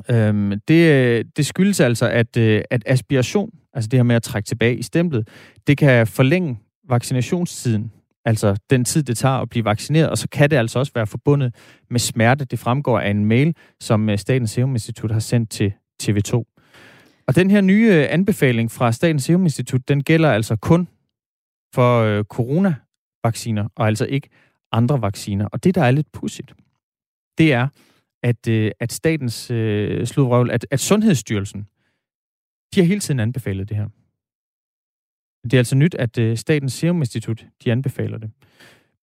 øhm, øh, det, det skyldes altså, at, øh, at aspiration, altså det her med at trække tilbage i stemplet, det kan forlænge vaccinationstiden, altså den tid, det tager at blive vaccineret, og så kan det altså også være forbundet med smerte. Det fremgår af en mail, som øh, Statens Serum Institut har sendt til TV2. Og den her nye øh, anbefaling fra Statens Serum Institut, den gælder altså kun for øh, coronavacciner, og altså ikke andre vacciner. Og det, der er lidt pudsigt, det er, at, øh, at statens øh, sludrøvl, at, at Sundhedsstyrelsen, de har hele tiden anbefalet det her. Det er altså nyt, at øh, Statens Serum Institut, de anbefaler det.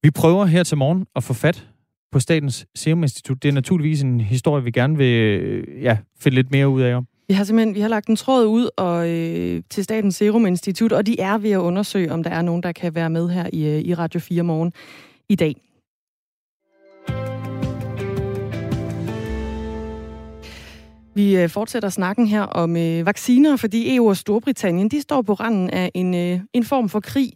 Vi prøver her til morgen at få fat på Statens Serum Institut. Det er naturligvis en historie, vi gerne vil øh, ja, finde lidt mere ud af om. Vi har simpelthen vi har lagt en tråd ud og, øh, til Statens Serum Institut, og de er ved at undersøge, om der er nogen, der kan være med her i, øh, i Radio 4 morgen i dag. Vi øh, fortsætter snakken her om øh, vacciner, fordi EU og Storbritannien de står på randen af en, øh, en form for krig.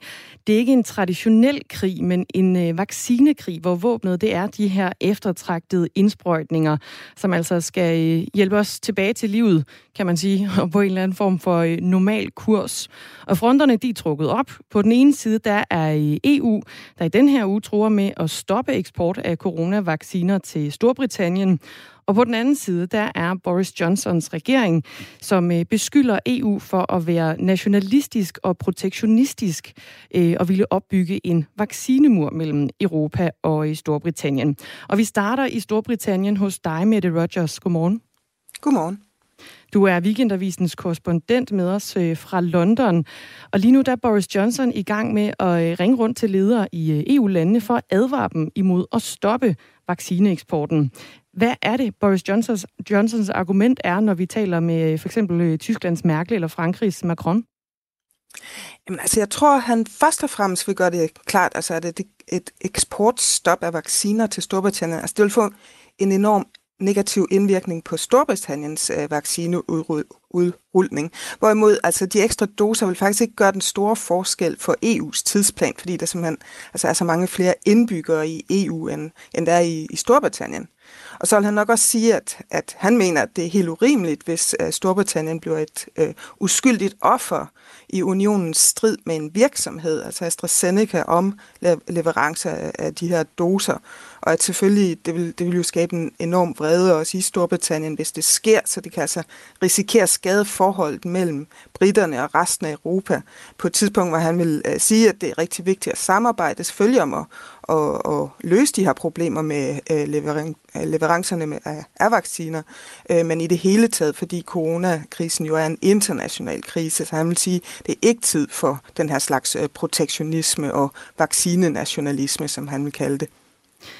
Det er ikke en traditionel krig, men en øh, vaccinekrig, hvor våbnet det er de her eftertragtede indsprøjtninger, som altså skal øh, hjælpe os tilbage til livet, kan man sige, og på en eller anden form for øh, normal kurs. Og fronterne de er trukket op. På den ene side der er øh, EU, der i den her uge tror med at stoppe eksport af coronavacciner til Storbritannien. Og på den anden side, der er Boris Johnsons regering, som øh, beskylder EU for at være nationalistisk og protektionistisk øh, og ville opbygge en vaccinemur mellem Europa og i Storbritannien. Og vi starter i Storbritannien hos dig, Mette Rogers. Godmorgen. Godmorgen. Du er Weekendavisens korrespondent med os øh, fra London. Og lige nu der er Boris Johnson i gang med at ringe rundt til ledere i EU-landene for at advare dem imod at stoppe vaccineeksporten. Hvad er det, Boris Johnsons, Johnsons argument er, når vi taler med øh, for eksempel øh, Tysklands Merkel eller Frankrigs Macron? Jamen, altså, jeg tror, han først og fremmest vil gøre det klart, altså, at et, et eksportstop af vacciner til Storbritannien, altså, det vil få en enorm negativ indvirkning på Storbritanniens øh, vaccineudrulning. Hvorimod altså, de ekstra doser vil faktisk ikke gøre den store forskel for EU's tidsplan, fordi der simpelthen altså, er så mange flere indbyggere i EU, end, end der er i, i Storbritannien. Og så vil han nok også sige, at, at han mener, at det er helt urimeligt, hvis uh, Storbritannien bliver et uh, uskyldigt offer i unionens strid med en virksomhed, altså AstraZeneca, om leverance af, de her doser. Og at selvfølgelig, det vil, det vil jo skabe en enorm vrede også i Storbritannien, hvis det sker, så det kan altså risikere at skade forholdet mellem britterne og resten af Europa på et tidspunkt, hvor han vil uh, sige, at det er rigtig vigtigt at samarbejde, selvfølgelig om at, at, at løse de her problemer med øh, levering, øh, leverancerne med, af, af vacciner, øh, men i det hele taget, fordi coronakrisen jo er en international krise, så han vil sige, det er ikke tid for den her slags øh, protektionisme og vaccinenationalisme, som han vil kalde det.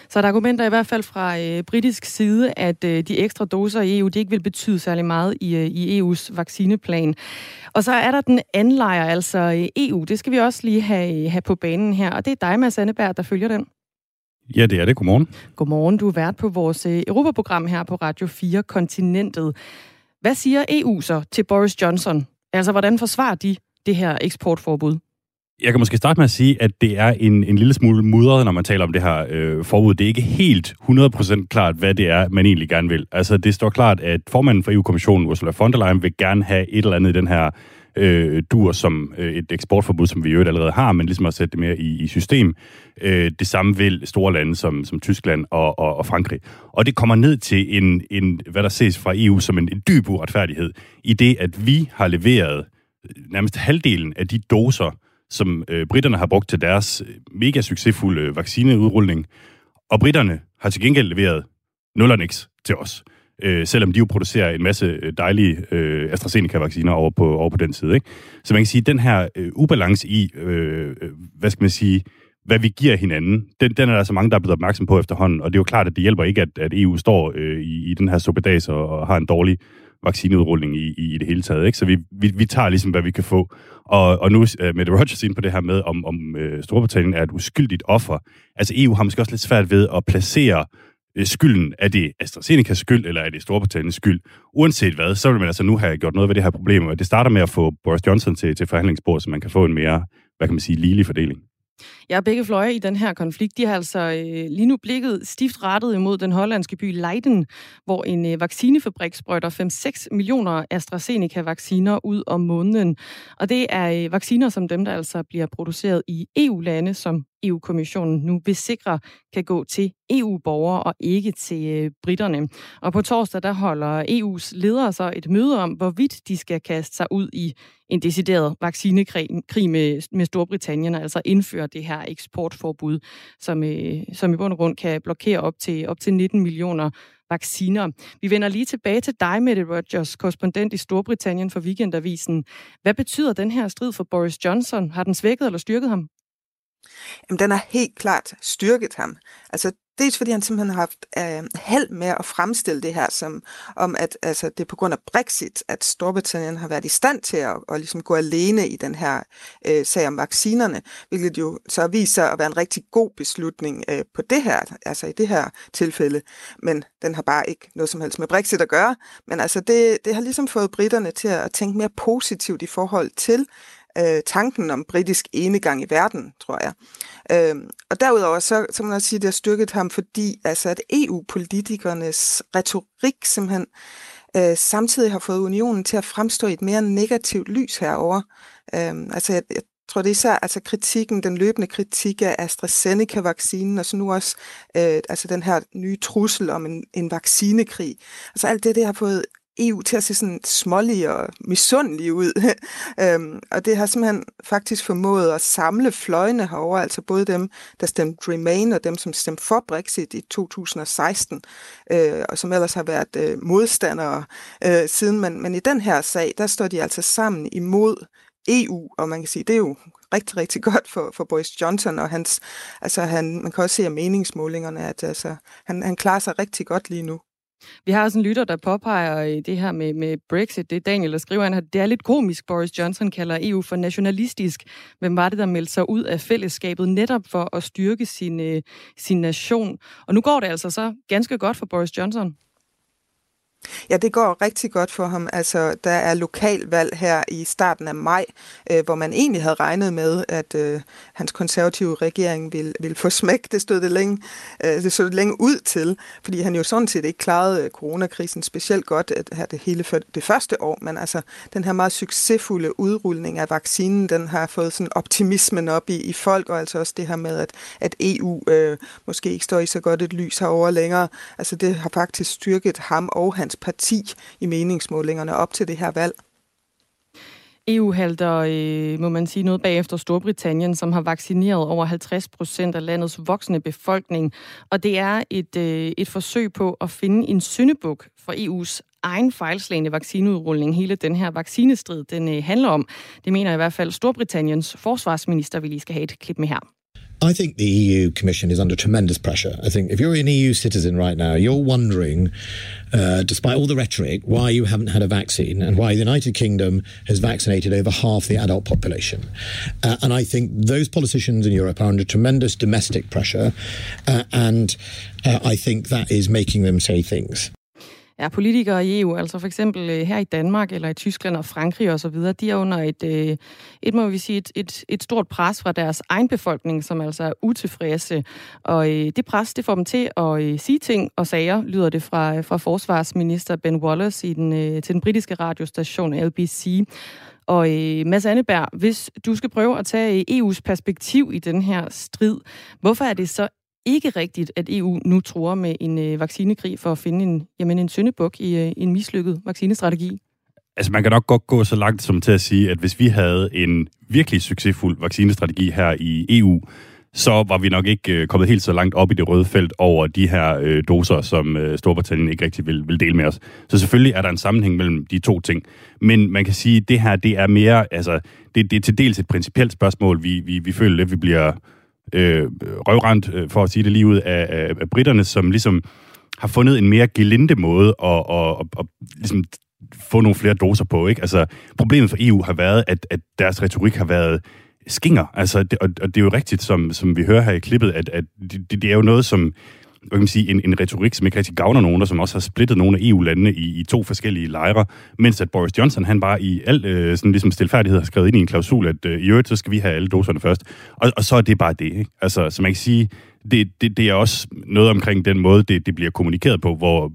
Så er der argumenter i hvert fald fra øh, britisk side, at øh, de ekstra doser i EU, de ikke vil betyde særlig meget i, øh, i EU's vaccineplan. Og så er der den anden lejr, altså øh, EU. Det skal vi også lige have, have på banen her. Og det er dig, Mads Anneberg, der følger den. Ja, det er det. Godmorgen. Godmorgen. Du er vært på vores øh, Europaprogram her på Radio 4 Kontinentet. Hvad siger EU så til Boris Johnson? Altså, hvordan forsvarer de det her eksportforbud? Jeg kan måske starte med at sige, at det er en, en lille smule mudret, når man taler om det her øh, forbud. Det er ikke helt 100% klart, hvad det er, man egentlig gerne vil. Altså, det står klart, at formanden for EU-kommissionen, Ursula von der Leyen, vil gerne have et eller andet i den her øh, dur som øh, et eksportforbud, som vi jo allerede har, men ligesom at sætte det mere i, i system. Øh, det samme vil store lande som, som Tyskland og, og, og Frankrig. Og det kommer ned til en, en, hvad der ses fra EU som en, en dyb uretfærdighed, i det, at vi har leveret øh, nærmest halvdelen af de doser, som øh, britterne har brugt til deres øh, mega succesfulde øh, vaccineudrulning, og britterne har til gengæld leveret nul og niks til os øh, selvom de jo producerer en masse øh, dejlige øh, AstraZeneca-vacciner over på, over på den side. Ikke? Så man kan sige, at den her øh, ubalance i, øh, hvad skal man sige, hvad vi giver hinanden, den, den er der så mange, der er blevet opmærksom på efterhånden, og det er jo klart, at det hjælper ikke, at, at EU står øh, i, i den her suppedas og, og har en dårlig vaccineudrulling i, i, i det hele taget. Ikke? Så vi, vi, vi tager ligesom, hvad vi kan få. Og, og nu uh, Mette Rogers ind på det her med, om, om uh, Storbritannien er et uskyldigt offer. Altså EU har måske også lidt svært ved at placere Øh, skylden. Er det AstraZenecas skyld, eller er det Storbritanniens skyld? Uanset hvad, så vil man altså nu have gjort noget ved det her problem, og det starter med at få Boris Johnson til, til forhandlingsbordet, så man kan få en mere, hvad kan man sige, ligelig fordeling. Ja, begge fløje i den her konflikt, de har altså øh, lige nu blikket stift rettet imod den hollandske by Leiden, hvor en øh, vaccinefabrik sprøjter 5-6 millioner AstraZeneca-vacciner ud om måneden. Og det er øh, vacciner som dem, der altså bliver produceret i EU-lande, som EU-kommissionen nu vil sikre kan gå til EU-borgere og ikke til øh, britterne. Og på torsdag der holder EU's ledere så et møde om, hvorvidt de skal kaste sig ud i en decideret vaccinekrig med, med Storbritannien, altså indføre det her eksportforbud, som, øh, som i bund og grund kan blokere op til, op til 19 millioner vacciner. Vi vender lige tilbage til dig, Mette Rogers, korrespondent i Storbritannien for Weekendavisen. Hvad betyder den her strid for Boris Johnson? Har den svækket eller styrket ham? Jamen, den har helt klart styrket ham. Altså, dels fordi han simpelthen har haft øh, held med at fremstille det her som om, at altså, det er på grund af Brexit, at Storbritannien har været i stand til at, at ligesom gå alene i den her øh, sag om vaccinerne, hvilket jo så viser at være en rigtig god beslutning øh, på det her, altså i det her tilfælde. Men den har bare ikke noget som helst med Brexit at gøre. Men altså, det, det har ligesom fået britterne til at tænke mere positivt i forhold til øh, tanken om britisk enegang i verden, tror jeg. Øh, og derudover, så, så må man også sige, at det har styrket ham, fordi altså, at EU-politikernes retorik simpelthen øh, samtidig har fået unionen til at fremstå i et mere negativt lys herover. Øh, altså, jeg, jeg tror, det er især altså kritikken, den løbende kritik af AstraZeneca-vaccinen, og så nu også øh, altså den her nye trussel om en, en vaccinekrig. Altså alt det, det har fået EU til at se sådan smålig og misundelig ud. øhm, og det har simpelthen faktisk formået at samle fløjene herover, altså både dem, der stemte Remain, og dem, som stemte for Brexit i 2016, øh, og som ellers har været øh, modstandere øh, siden. Men, men i den her sag, der står de altså sammen imod EU, og man kan sige, det er jo rigtig, rigtig godt for, for Boris Johnson, og hans, altså han, man kan også se af meningsmålingerne, at altså, han, han klarer sig rigtig godt lige nu. Vi har også en lytter, der påpeger øh, det her med, med Brexit. Det er Daniel, der skriver, at det er lidt komisk. Boris Johnson kalder EU for nationalistisk. Hvem var det, der meldte sig ud af fællesskabet netop for at styrke sin, øh, sin nation? Og nu går det altså så ganske godt for Boris Johnson. Ja, det går rigtig godt for ham. Altså, der er lokalvalg her i starten af maj, øh, hvor man egentlig havde regnet med, at øh, hans konservative regering ville, ville få smæk. Det stod det, længe, øh, det stod det længe ud til, fordi han jo sådan set ikke klarede øh, coronakrisen specielt godt at her det hele for det første år. Men altså, den her meget succesfulde udrulning af vaccinen, den har fået sådan optimismen op i, i folk, og altså også det her med, at, at EU øh, måske ikke står i så godt et lys herover længere. Altså, det har faktisk styrket ham og hans parti i meningsmålingerne op til det her valg. EU halter, øh, må man sige, noget bagefter Storbritannien, som har vaccineret over 50 procent af landets voksne befolkning. Og det er et, øh, et forsøg på at finde en syndebuk for EU's egen fejlslagende vaccineudrulning. Hele den her vaccinestrid, den øh, handler om. Det mener i hvert fald Storbritanniens forsvarsminister, vi lige skal have et klip med her. I think the EU Commission is under tremendous pressure. I think if you're an EU citizen right now, you're wondering, uh, despite all the rhetoric, why you haven't had a vaccine and why the United Kingdom has vaccinated over half the adult population. Uh, and I think those politicians in Europe are under tremendous domestic pressure, uh, and uh, I think that is making them say things. Er politikere i EU, altså for eksempel øh, her i Danmark eller i Tyskland og Frankrig osv., de er under et, øh, et må vi sige, et, et, et stort pres fra deres egen befolkning, som altså er utilfredse. Og øh, det pres, det får dem til at sige ting og sager, lyder det fra, fra forsvarsminister Ben Wallace i den, til den britiske radiostation LBC. Og øh, Mads Anneberg, hvis du skal prøve at tage EU's perspektiv i den her strid, hvorfor er det så ikke rigtigt, at EU nu tror med en øh, vaccinekrig for at finde en, jamen, en syndebuk i øh, en mislykket vaccinestrategi? Altså, man kan nok godt gå så langt som til at sige, at hvis vi havde en virkelig succesfuld vaccinestrategi her i EU, så var vi nok ikke øh, kommet helt så langt op i det røde felt over de her øh, doser, som øh, Storbritannien ikke rigtig vil, vil dele med os. Så selvfølgelig er der en sammenhæng mellem de to ting. Men man kan sige, at det her, det er mere, altså, det, det er til dels et principielt spørgsmål. Vi, vi, vi føler at vi bliver øh, røvrendt, øh, for at sige det lige ud, af, af, af britterne, som ligesom har fundet en mere gelinde måde at, at, at, at ligesom få nogle flere doser på. Ikke? Altså, problemet for EU har været, at, at deres retorik har været skinger. Altså, det, og, og det er jo rigtigt, som, som vi hører her i klippet, at, at det, det er jo noget, som hvad kan man sige, en, en retorik, som ikke rigtig gavner nogen, og som også har splittet nogle af EU-landene i, i to forskellige lejre, mens at Boris Johnson, han bare i al øh, sådan ligesom stilfærdighed har skrevet ind i en klausul, at øh, i øvrigt, så skal vi have alle doserne først. Og, og så er det bare det, ikke? Altså, så man kan sige, det, det, det er også noget omkring den måde, det, det bliver kommunikeret på, hvor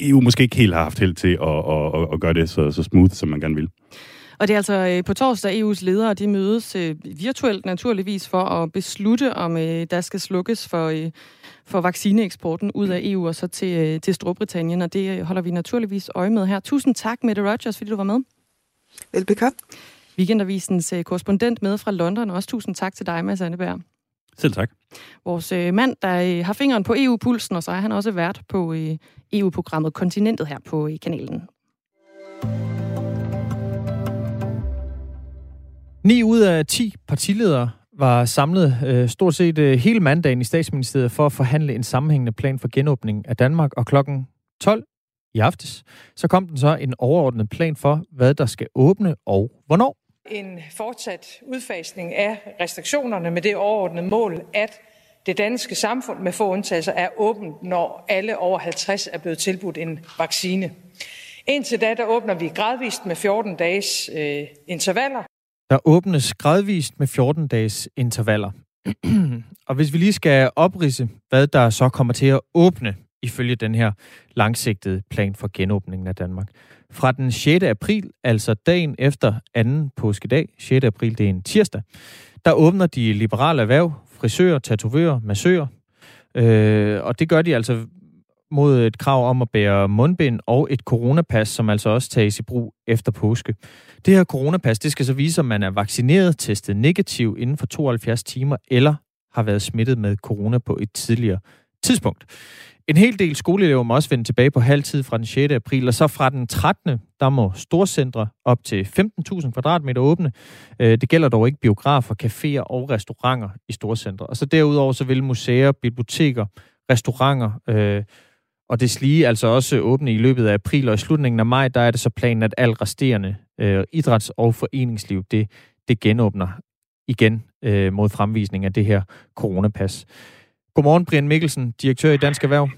EU måske ikke helt har haft held til at, at, at, at gøre det så, så smooth, som man gerne vil. Og det er altså øh, på torsdag, EU's ledere de mødes øh, virtuelt naturligvis for at beslutte, om øh, der skal slukkes for, for vaccineeksporten ud af EU og så til, til Storbritannien. Og det holder vi naturligvis øje med her. Tusind tak, Mette Rogers, fordi du var med. Velbekomme. Weekendavisens korrespondent med fra London. Også tusind tak til dig, Mads Anneberg. Selv tak. Vores mand, der har fingeren på EU-pulsen, og så er han også vært på EU-programmet Kontinentet her på kanalen. 9 ud af 10 partiledere var samlet øh, stort set øh, hele mandagen i statsministeriet for at forhandle en sammenhængende plan for genåbning af Danmark, og klokken 12 i aftes, så kom den så en overordnet plan for, hvad der skal åbne og hvornår. En fortsat udfasning af restriktionerne med det overordnede mål, at det danske samfund med få undtagelser er åbent, når alle over 50 er blevet tilbudt en vaccine. Indtil da, der åbner vi gradvist med 14 dages øh, intervaller. Der åbnes gradvist med 14 dages intervaller. og hvis vi lige skal oprise, hvad der så kommer til at åbne ifølge den her langsigtede plan for genåbningen af Danmark. Fra den 6. april, altså dagen efter anden påskedag, 6. april, det er en tirsdag, der åbner de liberale erhverv, frisører, tatovører, massører, øh, og det gør de altså mod et krav om at bære mundbind og et coronapas, som altså også tages i brug efter påske. Det her coronapas, det skal så vise, om man er vaccineret, testet negativ inden for 72 timer, eller har været smittet med corona på et tidligere tidspunkt. En hel del skoleelever må også vende tilbage på halvtid fra den 6. april, og så fra den 13. der må storcentre op til 15.000 kvadratmeter åbne. Øh, det gælder dog ikke biografer, caféer og restauranter i storcentre. Og så derudover så vil museer, biblioteker, restauranter øh, og det slige altså også åbne i løbet af april, og i slutningen af maj, der er det så planen, at alt resterende øh, idræts- og foreningsliv, det, det genåbner igen øh, mod fremvisning af det her coronapas. Godmorgen, Brian Mikkelsen, direktør i Dansk Erhverv.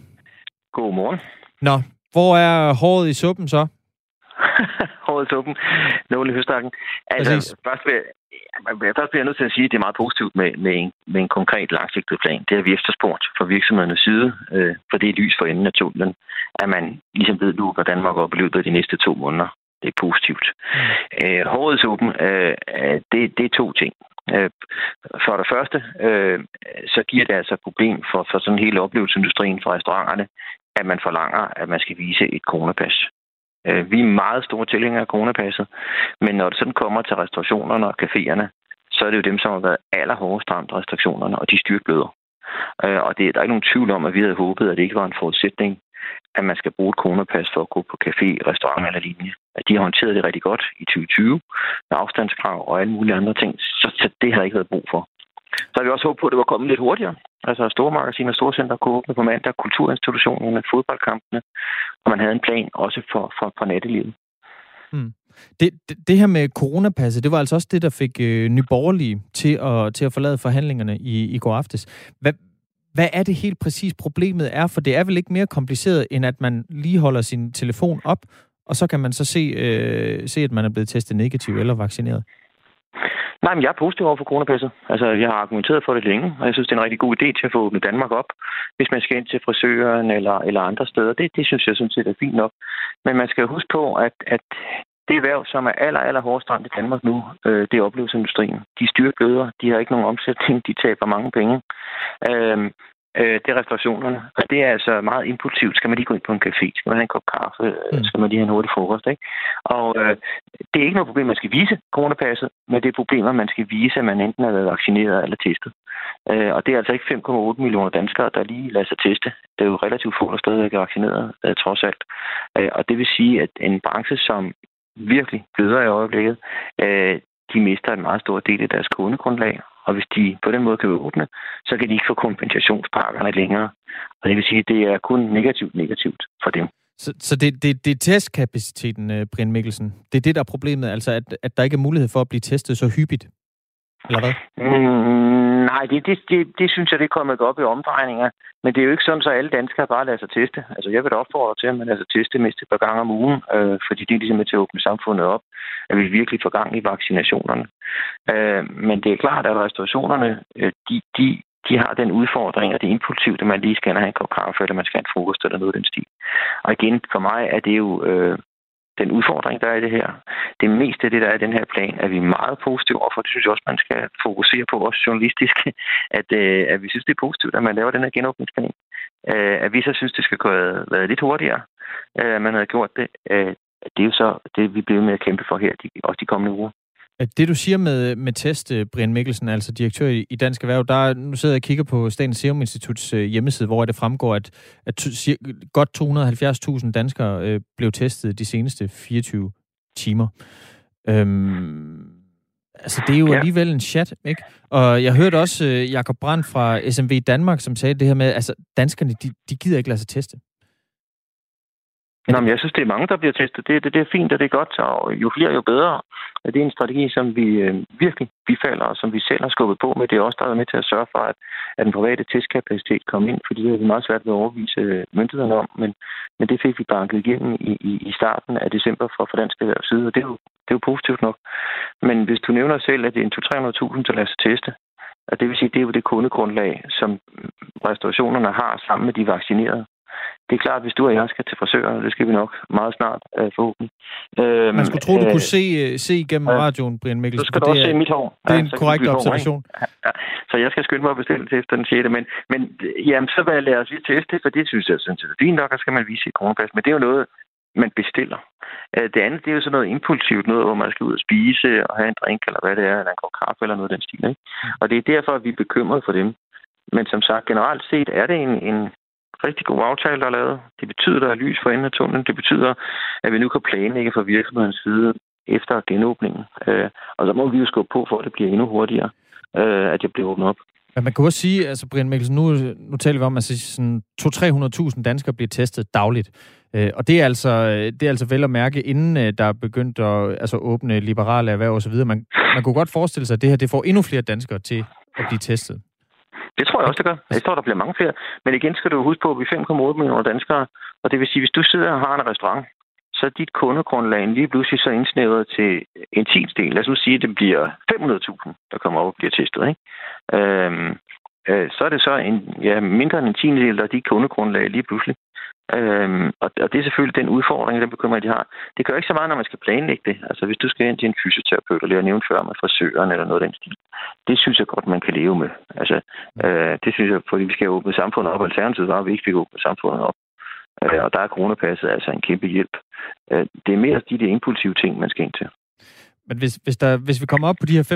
Godmorgen. Nå, hvor er håret i suppen så? håret i suppen. Nålen i høstakken. Altså, Præcis. først vil, først bliver jeg nødt til at sige, at det er meget positivt med, med, en, med en konkret langsigtet plan. Det har vi efterspurgt fra virksomhedernes side, øh, for det er lys for enden af tunnelen, at man ligesom ved, nu, hvordan man Danmark op i løbet af de næste to måneder. Det er positivt. Øh, hårets åben, øh, det, det er to ting. Øh, for det første, øh, så giver det altså et problem for, for sådan hele oplevelsesindustrien, for restauranterne, at man forlanger, at man skal vise et coronapas. Øh, vi er meget store tilhængere af coronapasset, men når det sådan kommer til restaurationerne og caféerne, så er det jo dem, som har været allerhårdest ramt restriktionerne, og de styrtbløder. Øh, og det, der er ikke nogen tvivl om, at vi havde håbet, at det ikke var en forudsætning, at man skal bruge et coronapas for at gå på café, restaurant eller lignende. At de har håndteret det rigtig godt i 2020 med afstandskrav og alle mulige andre ting, så, så det har ikke været brug for. Så vi også håbet på, at det var kommet lidt hurtigere. Altså store magasiner store center kunne åbne på mandag, kulturinstitutionerne, fodboldkampene, og man havde en plan også for, for, for nattelivet. Hmm. Det, det, det her med coronapasset, det var altså også det, der fik øh, nyborgerlige til at, til at forlade forhandlingerne i, i går aftes. Hvad, hvad er det helt præcis problemet er? For det er vel ikke mere kompliceret, end at man lige holder sin telefon op, og så kan man så se, øh, se at man er blevet testet negativ eller vaccineret. Nej, men jeg er positiv over for coronapasset. Altså, jeg har argumenteret for det længe, og jeg synes, det er en rigtig god idé til at få åbnet Danmark op, hvis man skal ind til frisøren eller, eller andre steder. Det, det synes jeg sådan set er fint nok. Men man skal huske på, at, at det erhverv, som er aller, aller hårdest ramt i Danmark nu, øh, det er oplevelsesindustrien. De styrer bløder, de har ikke nogen omsætning, de taber mange penge. Øh, øh, det er restaurationerne. Og det er altså meget impulsivt. Skal man lige gå ind på en café? Skal man have en kop kaffe? Mm. Skal man lige have en hurtig frokost? Ikke? Og øh, det er ikke noget problem, man skal vise coronapasset, men det er problemer, man skal vise, at man enten er været vaccineret eller testet. Øh, og det er altså ikke 5,8 millioner danskere, der lige lader sig teste. Det er jo relativt få, der stadig er vaccineret, øh, trods alt. Øh, og det vil sige, at en branche, som virkelig bløder i øjeblikket, øh, de mister en meget stor del af deres kundegrundlag, og hvis de på den måde kan åbne, så kan de ikke få kompensationspakkerne længere. Og det vil sige, at det er kun negativt negativt for dem. Så, så det, det, det er testkapaciteten, øh, Brian Mikkelsen. Det er det, der er problemet, altså at, at der ikke er mulighed for at blive testet så hyppigt? Eller hvad? Mm, nej, det, det, det, det synes jeg, det er kommet op i omdrejninger. Men det er jo ikke sådan, så alle danskere bare lader sig teste. Altså, jeg vil da opfordre til, at man lader sig teste mindst et par gange om ugen, øh, fordi det er ligesom med til at åbne samfundet op, at vi virkelig får gang i vaccinationerne. Øh, men det er klart, at restaurationerne, øh, de, de, de har den udfordring, at det er impulsivt, at man lige skal have en kop kaffe, eller man skal have en frokost, eller noget af den stil. Og igen, for mig er det jo øh, den udfordring, der er i det her. Det meste af det, der er i den her plan, er vi meget positive overfor. Det synes jeg også, man skal fokusere på, også journalistisk, at, øh, at vi synes, det er positivt, at man laver den her genåbningsplan. Øh, at vi så synes, det skal have været lidt hurtigere, øh, man havde gjort det. Øh, det er jo så det, vi bliver med at kæmpe for her, de, også de kommende uger. Det du siger med, med test, øh, Brian Mikkelsen, altså direktør i, Dansk Erhverv, der, nu sidder jeg og kigger på Statens Serum Instituts øh, hjemmeside, hvor det fremgår, at, at godt 270.000 danskere øh, blev testet de seneste 24 timer. Øhm, altså, det er jo ja. alligevel en chat, ikke? Og jeg hørte også øh, Jakob Brandt fra SMV Danmark, som sagde det her med, altså, danskerne, de, de gider ikke lade sig teste. Nå, men jeg synes, det er mange, der bliver testet. Det, det, det er fint, og det er godt, og jo flere, jo bedre. Det er en strategi, som vi øh, virkelig bifalder, og som vi selv har skubbet på med. Det er også der er med til at sørge for, at, at den private testkapacitet kommer ind, fordi det er meget svært ved at overvise øh, myndighederne om, men, men det fik vi banket igennem i, i, i starten af december fra, fra dansk erhvervs side, og det er, jo, det er jo positivt nok. Men hvis du nævner selv, at det er en 200-300.000, der lader sig teste, og det vil sige, det er jo det kundegrundlag, som restaurationerne har sammen med de vaccinerede det er klart, hvis du og jeg skal til frisører, det skal vi nok meget snart øh, forhåbentlig. Øh, Man skulle tro, du øh, kunne se, øh, se igennem ja, radioen, Brian Mikkelsen. Så skal du også er, se mit hår. Det er ja, en korrekt observation. Ja, ja. Så jeg skal skynde mig at bestille til efter den 6. Men, men jamen, så vil jeg lade os lige teste, for det synes jeg sådan set er fint nok, og skal man vise i coronapas. Men det er jo noget, man bestiller. Øh, det andet, det er jo sådan noget impulsivt, noget, hvor man skal ud og spise og have en drink, eller hvad det er, eller en kop kaffe, eller noget af den stil. Ikke? Og det er derfor, at vi er bekymrede for dem. Men som sagt, generelt set er det en, en, rigtig god aftale, der er lavet. Det betyder, at der er lys for enden af tunnelen. Det betyder, at vi nu kan planlægge fra virksomhedens side efter genåbningen. Øh, og så må vi jo skubbe på, for at det bliver endnu hurtigere, øh, at det bliver åbnet op. Men man kan også sige, altså Brian Mikkelsen, nu, nu taler vi om, at altså, sådan 200-300.000 danskere bliver testet dagligt. Øh, og det er, altså, det er altså vel at mærke, inden øh, der er begyndt at altså, åbne liberale erhverv osv. Man, man kunne godt forestille sig, at det her det får endnu flere danskere til at blive testet. Det tror jeg også, det gør. Jeg tror, der bliver mange flere. Men igen skal du huske på, at vi er 5,8 millioner danskere. Og det vil sige, hvis du sidder og har en restaurant, så er dit kundegrundlag lige pludselig så indsnævret til en tiendel. Lad os nu sige, at det bliver 500.000, der kommer op og bliver testet. Ikke? Øhm, øh, så er det så en, ja, mindre end en tiendedel der dit kundegrundlag lige pludselig. Øhm, og, og det er selvfølgelig den udfordring, den bekymring, de har. Det gør ikke så meget, når man skal planlægge det. Altså hvis du skal ind til en fysioterapeut, eller jeg nævnte før med frisøren eller noget af den stil, det synes jeg godt, man kan leve med. Altså, øh, det synes jeg, fordi vi skal åbne samfundet op. Alternativet var, at vi ikke fik åbnet samfundet op. Øh, og der er coronapasset altså en kæmpe hjælp. Øh, det er mere de der impulsive ting, man skal ind til. Men hvis, hvis, der, hvis vi kommer op på de her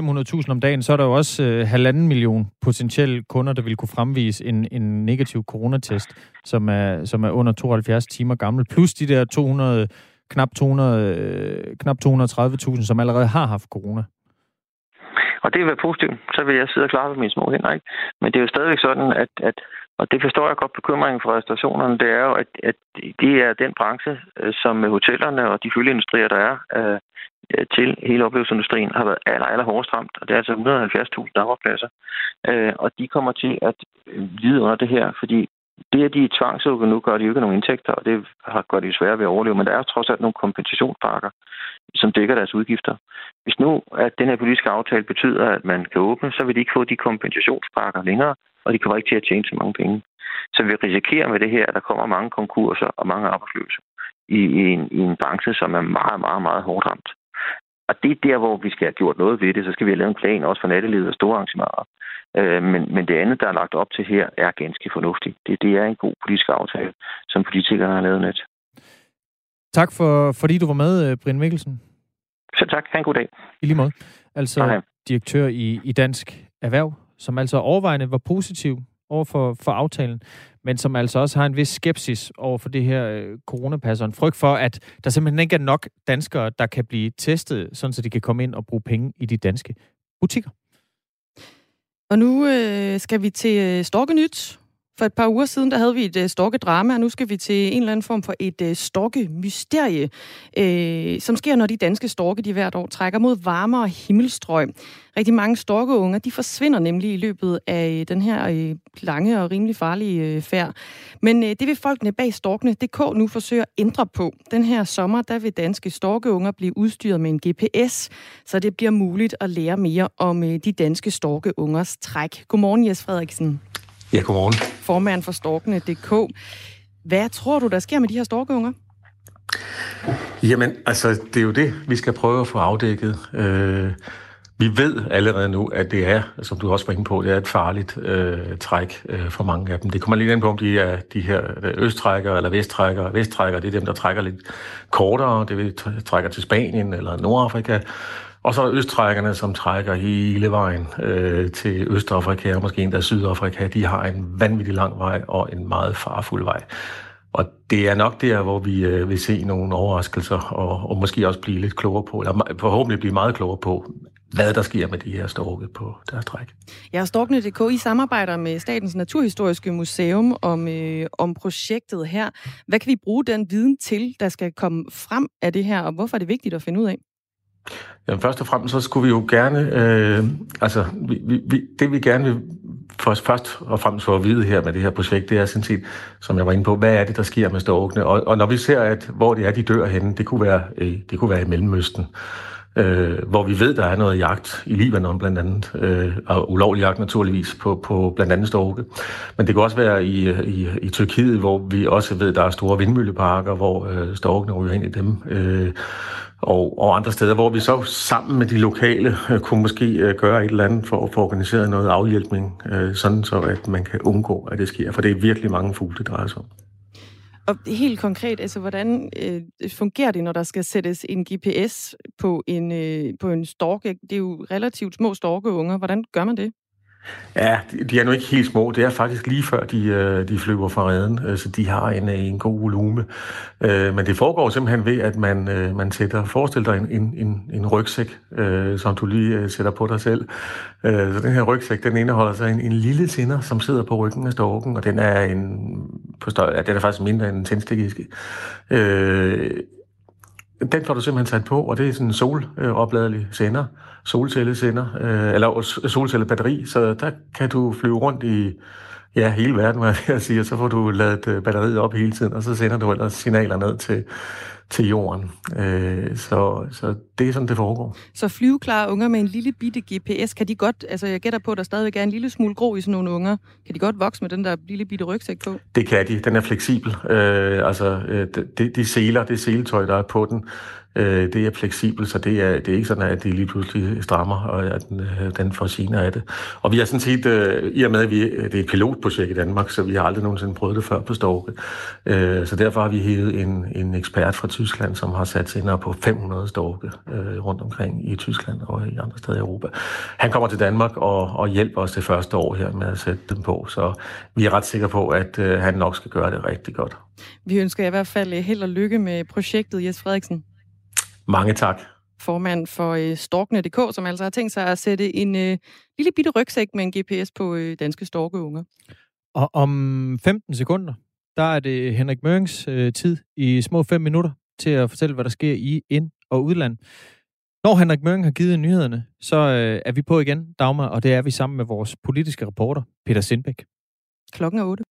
500.000 om dagen, så er der jo også øh, halvanden million potentielle kunder, der vil kunne fremvise en, en negativ coronatest, som er, som er under 72 timer gammel, plus de der 200, knap, 200, øh, knap 230.000, som allerede har haft corona. Og det vil være positivt. Så vil jeg sidde og klare med mine små hænder, ikke? Men det er jo stadigvæk sådan, at, at og det forstår jeg godt bekymringen for restaurationerne, det er jo, at, at det er den branche, øh, som hotellerne og de følgeindustrier, der er øh, Øh, til hele oplevelsesindustrien, har været aller, aller hårdest ramt. Og det er altså 170.000 arbejdspladser. Øh, og de kommer til at øh, lide under det her, fordi det, at de er tvangsukker nu, gør de jo ikke nogen indtægter, og det har gør det svært ved at overleve. Men der er trods alt nogle kompensationspakker, som dækker deres udgifter. Hvis nu at den her politiske aftale betyder, at man kan åbne, så vil de ikke få de kompensationspakker længere, og de kommer ikke til at tjene så mange penge. Så vi risikerer med det her, at der kommer mange konkurser og mange arbejdsløse i, i, en, i en branche, som er meget, meget, meget hårdt ramt. Og det er der, hvor vi skal have gjort noget ved det. Så skal vi have lavet en plan også for nattelivet og store arrangementer. Øh, men, men det andet, der er lagt op til her, er ganske fornuftigt. Det, det er en god politisk aftale, som politikerne har lavet net. Tak for, fordi du var med, øh, Brian Mikkelsen. Så tak. Ha' en god dag. I lige måde. Altså okay. direktør i, i Dansk Erhverv, som altså overvejende var positiv over for, for aftalen, men som altså også har en vis skepsis over for det her øh, coronapas, og en frygt for, at der simpelthen ikke er nok danskere, der kan blive testet, sådan så de kan komme ind og bruge penge i de danske butikker. Og nu øh, skal vi til øh, Storkenyt. For et par uger siden, der havde vi et uh, storkedrama, og nu skal vi til en eller anden form for et uh, storkemysterie, øh, som sker, når de danske storke, de hvert år trækker mod varmere himmelstrøg. Rigtig mange storkeunger, de forsvinder nemlig i løbet af øh, den her lange og rimelig farlige uh, færd. Men øh, det vil folkene bag storkene.dk nu forsøge at ændre på. Den her sommer, der vil danske storkeunger blive udstyret med en GPS, så det bliver muligt at lære mere om øh, de danske storkeungers træk. Godmorgen, Jes Frederiksen. Ja, godmorgen. Formand for Storkene.dk. Hvad tror du, der sker med de her storkeunger? Jamen, altså, det er jo det, vi skal prøve at få afdækket. Øh, vi ved allerede nu, at det er, som du også var inde på, det er et farligt øh, træk øh, for mange af dem. Det kommer lige ind på, om de er de her østtrækkere eller vesttrækkere. Vesttrækkere, det er dem, der trækker lidt kortere. Det vil trækker til Spanien eller Nordafrika. Og så østtrækkerne, som trækker hele vejen øh, til Østafrika og måske endda Sydafrika. De har en vanvittig lang vej og en meget farfuld vej. Og det er nok der, hvor vi øh, vil se nogle overraskelser og, og måske også blive lidt klogere på, eller forhåbentlig blive meget klogere på, hvad der sker med de her storke på deres træk. Ja, Storkene.dk, I samarbejder med Statens Naturhistoriske Museum om, øh, om projektet her. Hvad kan vi bruge den viden til, der skal komme frem af det her, og hvorfor er det vigtigt at finde ud af? Jamen, først og fremmest så skulle vi jo gerne, øh, altså vi, vi, det vi gerne vil for, først og fremmest for at vide her med det her projekt, det er sådan set, som jeg var inde på, hvad er det, der sker med storkene? Og, og når vi ser, at hvor det er, de dør henne, det kunne være, øh, det kunne være i Mellemøsten, øh, hvor vi ved, der er noget jagt i Libanon blandt andet, øh, og ulovlig jagt naturligvis på, på blandt andet storke. Men det kan også være i, i, i Tyrkiet, hvor vi også ved, der er store vindmølleparker, hvor øh, storkene ryger ind i dem. Øh, og, og andre steder, hvor vi så sammen med de lokale øh, kunne måske øh, gøre et eller andet for at få organiseret noget afhjælpning, øh, sådan så at man kan undgå, at det sker. For det er virkelig mange fugle, det drejer sig om. Og helt konkret, altså hvordan øh, fungerer det, når der skal sættes en GPS på en, øh, på en storke? Det er jo relativt små storkeunger. Hvordan gør man det? Ja, de er nu ikke helt små. Det er faktisk lige før, de, øh, de flyver fra redden, øh, så de har en, øh, en god volume. Men det foregår simpelthen ved, at man, man sætter, forestil dig en, en, en, rygsæk, som du lige sætter på dig selv. Så den her rygsæk, den indeholder så en, en lille tinder, som sidder på ryggen af storken, og den er, en, på større, ja, den er faktisk mindre end en tændstikiske den får du simpelthen sat på, og det er sådan en solopladelig sender, solcellesender, øh, eller solcellebatteri, så der kan du flyve rundt i ja, hele verden, hvad jeg siger, så får du lavet øh, batteriet op hele tiden, og så sender du ellers signaler ned til, til jorden. Øh, så, så det er sådan, det foregår. Så flyveklare unger med en lille bitte GPS, kan de godt, altså jeg gætter på, at der stadigvæk er en lille smule grå i sådan nogle unger, kan de godt vokse med den der lille bitte rygsæk på? Det kan de, den er fleksibel. Øh, altså, øh, de, de seler, det seletøj, der er på den, øh, det er fleksibelt, så det er, det er ikke sådan, at det lige pludselig strammer, og at den, øh, den får sine af det. Og vi har sådan set, øh, i og med, at vi, det er et pilotprojekt i Danmark, så vi har aldrig nogensinde prøvet det før på Storke. Øh, så derfor har vi hævet en, en ekspert fra Tyskland, som har sat sig ind på 500 storke øh, rundt omkring i Tyskland og i andre steder i Europa. Han kommer til Danmark og, og hjælper os det første år her med at sætte dem på, så vi er ret sikre på, at øh, han nok skal gøre det rigtig godt. Vi ønsker i hvert fald øh, held og lykke med projektet, Jes Frederiksen. Mange tak. formand for øh, Storkene.dk, som altså har tænkt sig at sætte en øh, lille bitte rygsæk med en GPS på øh, danske storkeunger. Og om 15 sekunder, der er det Henrik Mørings øh, tid i små 5 minutter til at fortælle, hvad der sker i ind- og udland. Når Henrik Møring har givet nyhederne, så øh, er vi på igen, Dagmar, og det er vi sammen med vores politiske reporter, Peter Sindbæk. Klokken er 8.